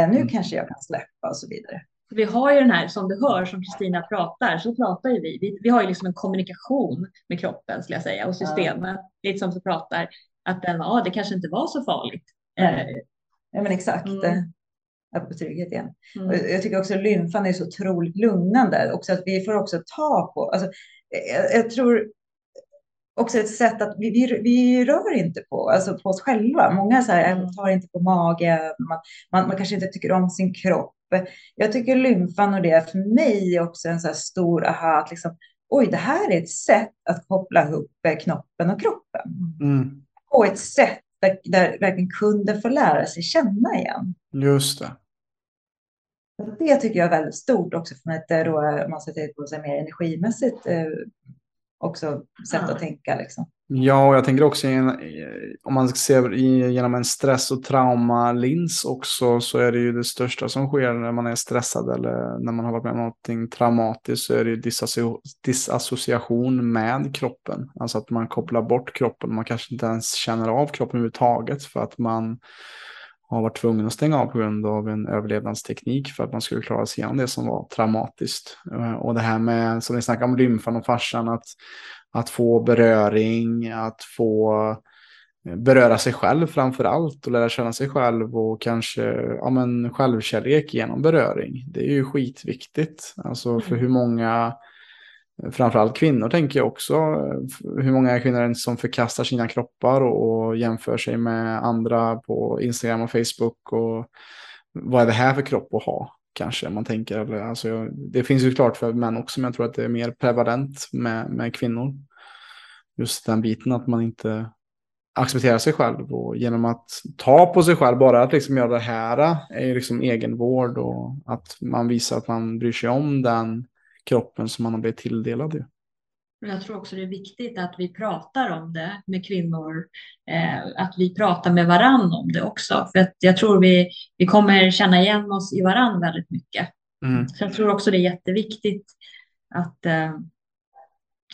Eh, nu mm. kanske jag kan släppa och så vidare. Vi har ju den här, som du hör, som Kristina pratar, så pratar ju vi. vi. vi. har ju liksom en kommunikation med kroppen, skulle jag säga, och systemet. Ja. Lite som du pratar, att den, ja, det kanske inte var så farligt. Ja, men exakt. Mm på trygghet igen. Mm. Jag tycker också lymfan är så otroligt lugnande. Också att vi får också ta på, alltså, jag, jag tror också ett sätt att vi, vi, vi, rör inte på, alltså på oss själva. Många så här, mm. tar inte på magen, man, man, man, kanske inte tycker om sin kropp. Jag tycker lymfan och det för mig är också en så här stor aha, att liksom, oj, det här är ett sätt att koppla ihop knoppen och kroppen. Mm. På ett sätt där, där verkligen kunden får lära sig känna igen. Just det. Det tycker jag är väldigt stort också från ett då, man sätter på sig mer energimässigt eh, också sätt ja. att tänka. Liksom. Ja, och jag tänker också om man ser genom en stress och traumalins också så är det ju det största som sker när man är stressad eller när man har varit med om någonting traumatiskt så är det ju disassociation med kroppen. Alltså att man kopplar bort kroppen. Man kanske inte ens känner av kroppen överhuvudtaget för att man har varit tvungen att stänga av på grund av en överlevnadsteknik för att man skulle klara sig igenom det som var traumatiskt. Eh, och det här med, som vi snackade om lymfan och farsan, att, att få beröring, att få eh, beröra sig själv framför allt och lära känna sig själv och kanske ja, men självkärlek genom beröring. Det är ju skitviktigt. Alltså för mm. hur många framförallt kvinnor tänker jag också. Hur många kvinnor är det som förkastar sina kroppar och, och jämför sig med andra på Instagram och Facebook. Och vad är det här för kropp att ha? Kanske man tänker. Eller, alltså, det finns ju klart för män också, men jag tror att det är mer prevalent med, med kvinnor. Just den biten att man inte accepterar sig själv och genom att ta på sig själv, bara att liksom göra det här eh, är ju liksom egenvård och att man visar att man bryr sig om den kroppen som man har blivit tilldelad. Jag tror också det är viktigt att vi pratar om det med kvinnor, eh, att vi pratar med varann om det också. För att jag tror vi, vi kommer känna igen oss i varann väldigt mycket. Mm. Så jag tror också det är jätteviktigt att, eh,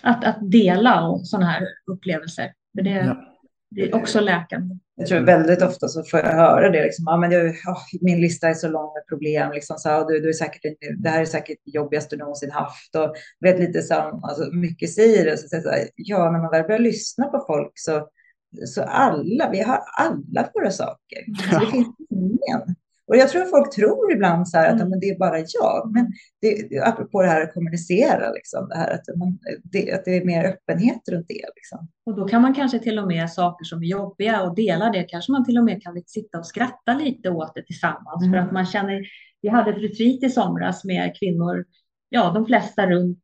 att, att dela sådana här upplevelser. För det, ja. Det är också läkande. Jag tror väldigt ofta så får jag höra det. Liksom, ja, men jag, oh, min lista är så lång med problem. Liksom, så, oh, du, du är säkert, det här är säkert det jobbigaste du någonsin haft. Och vet lite så, alltså, mycket säger det. Så, så, så, ja, när man väl börjar lyssna på folk så, så alla, vi har alla våra saker. Så det finns ingen och jag tror folk tror ibland så här att mm. men det är bara jag. Men det, apropå det här att kommunicera, liksom, det här att, man, det, att det är mer öppenhet runt det. Liksom. Och då kan man kanske till och med saker som är jobbiga och dela det. Kanske man till och med kan sitta och skratta lite åt det tillsammans. Mm. För att man känner, vi hade ett retreat i somras med kvinnor, ja de flesta runt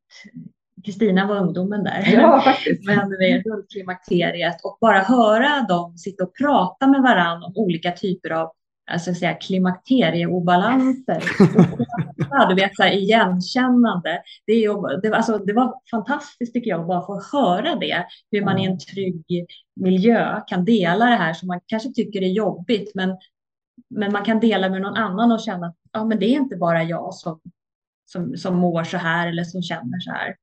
Kristina var ungdomen där. Ja, faktiskt. (laughs) Men runt klimakteriet och bara höra dem sitta och prata med varandra om olika typer av alltså säga, klimakterieobalanser. (laughs) du vet, så här, igenkännande. Det, är, det, alltså, det var fantastiskt tycker jag att bara få höra det. Hur man i en trygg miljö kan dela det här som man kanske tycker är jobbigt. Men, men man kan dela med någon annan och känna att ja, men det är inte bara jag som, som, som mår så här eller som känner så här.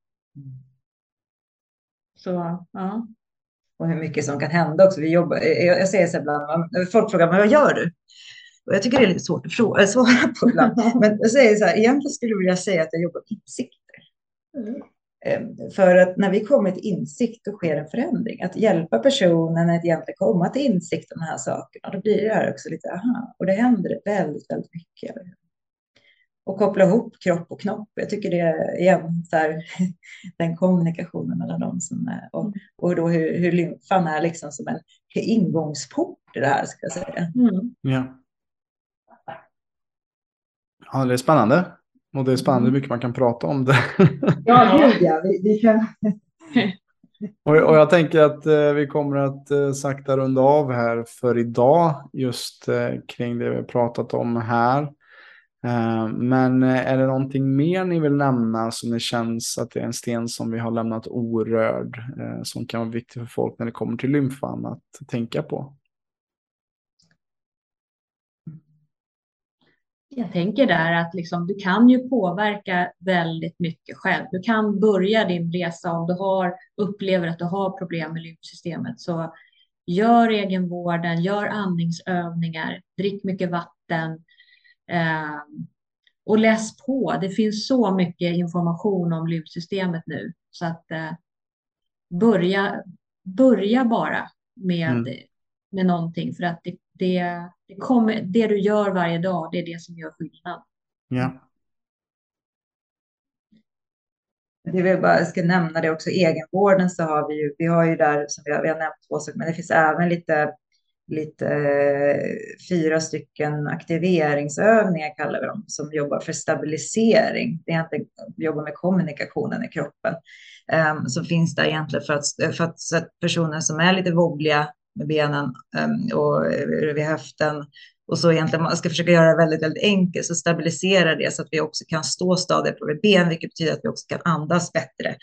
Så ja. Och hur mycket som kan hända också. Vi jobbar, jag, jag säger så ibland, folk frågar men vad gör du? Och jag tycker det är lite svårt att fråga, svara på ibland. (laughs) Men jag säger så här, egentligen skulle jag vilja säga att jag jobbar med insikter. Mm. Ehm, för att när vi kommer till insikt, då sker en förändring. Att hjälpa personen att egentligen komma till insikt om de här sakerna, då blir det här också lite aha. Och det händer väldigt, väldigt mycket. Och koppla ihop kropp och knopp. Jag tycker det är igen så här, (laughs) den kommunikationen mellan dem som är, och, mm. och då hur, hur lymfan är liksom som en ingångsport i det här ska jag säga. Mm. Ja. Ja, det är spännande. Och det är spännande hur mm. mycket man kan prata om det. (laughs) Ja, gud ja. Vi, vi kan... (laughs) och, och, jag tänker att eh, vi kommer att eh, sakta runda av här för idag. Just eh, kring det vi har pratat om här. Eh, men eh, är det någonting mer ni vill nämna som det känns att det är en sten som vi har lämnat orörd. Eh, som kan vara viktig för folk när det kommer till lymfan att tänka på? Jag tänker där att liksom, du kan ju påverka väldigt mycket själv. Du kan börja din resa om du har, upplever att du har problem med lymfsystemet. Så gör egenvården, gör andningsövningar, drick mycket vatten eh, och läs på. Det finns så mycket information om lymfsystemet nu så att eh, börja, börja bara med, mm. med någonting för att det, det, det, kommer, det du gör varje dag, det är det som gör skillnad. Ja. Det vill bara, jag ska nämna det också, egenvården så har vi ju, vi har ju där som vi har, vi har nämnt två saker, men det finns även lite, lite fyra stycken aktiveringsövningar kallar vi dem, som jobbar för stabilisering. Det är egentligen jobbar med kommunikationen i kroppen. Um, som finns där egentligen för att, för att, så att personer som är lite voggliga med benen ehm, och vid höften och så egentligen man ska försöka göra det väldigt, väldigt enkelt, så stabilisera det så att vi också kan stå stadigt på ben, vilket betyder att vi också kan andas bättre.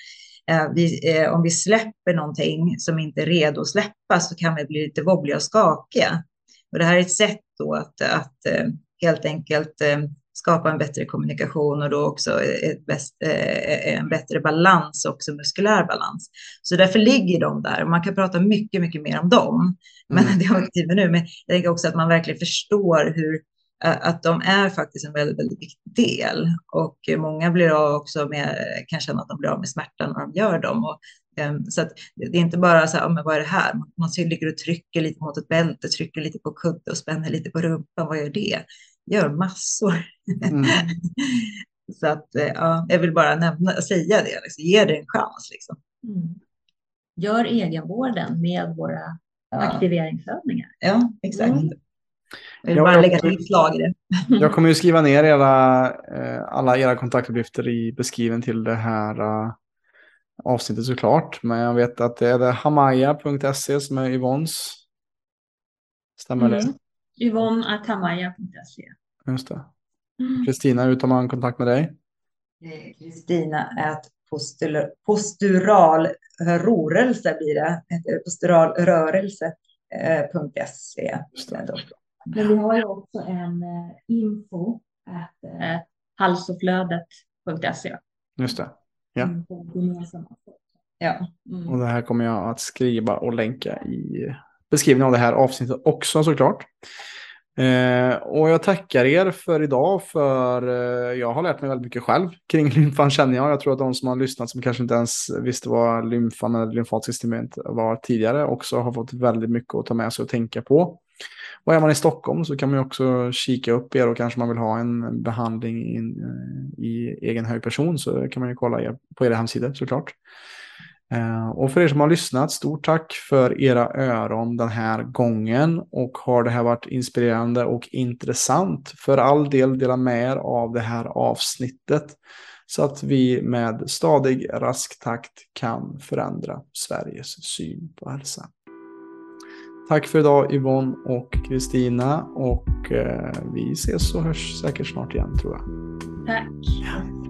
Eh, vi, eh, om vi släpper någonting som inte är redo att släppa så kan vi bli lite wobbliga och skakiga. Och det här är ett sätt då att, att eh, helt enkelt eh, skapa en bättre kommunikation och då också bäst, eh, en bättre balans, också muskulär balans. Så därför ligger de där. Man kan prata mycket, mycket mer om dem, men mm. det har inte tid med nu. Men jag tänker också att man verkligen förstår hur att de är faktiskt en väldigt, väldigt viktig del. Och många blir av också med, kan känna att de blir av med smärtan när de gör dem. Och, um, så att det är inte bara så här, men vad är det här? Man, man ligger och trycker lite mot ett bälte, trycker lite på kudde och spänner lite på rumpan. Vad gör det? Gör massor. Mm. (laughs) så att eh, ja, jag vill bara nämna, säga det, liksom. ge det en chans. Liksom. Mm. Gör egenvården med våra ja. aktiveringsövningar. Ja, exakt. Mm. Jag vill bara lägga till ett slag i det. Jag kommer ju skriva ner era, eh, alla era kontaktuppgifter i beskrivningen till det här uh, avsnittet såklart. Men jag vet att det är det hamaya.se som är Yvonnes. Stämmer mm. det? Yvonne.hamaya.se Just det. Mm. Kristina, hur tar man kontakt med dig? Eh, Kristina är posturalrörelse blir det. Posturalrörelse.se. Eh, Men vi har ju också en eh, info att halsoflödet.se. Just det. Ja. Ja. Mm. Och det här kommer jag att skriva och länka i beskrivningen av det här avsnittet också såklart. Eh, och jag tackar er för idag för eh, jag har lärt mig väldigt mycket själv kring (laughs) lymfan känner jag. Jag tror att de som har lyssnat som kanske inte ens visste vad lymfan eller lymfatsystemet systemet var tidigare också har fått väldigt mycket att ta med sig och tänka på. Och är man i Stockholm så kan man ju också kika upp er och kanske man vill ha en behandling in, eh, i egen hög person så kan man ju kolla er på era hemsidor såklart. Eh, och för er som har lyssnat, stort tack för era öron den här gången. Och har det här varit inspirerande och intressant, för all del dela med er av det här avsnittet. Så att vi med stadig, rask takt kan förändra Sveriges syn på hälsa. Tack för idag Yvonne och Kristina och eh, vi ses och hörs säkert snart igen tror jag. Tack.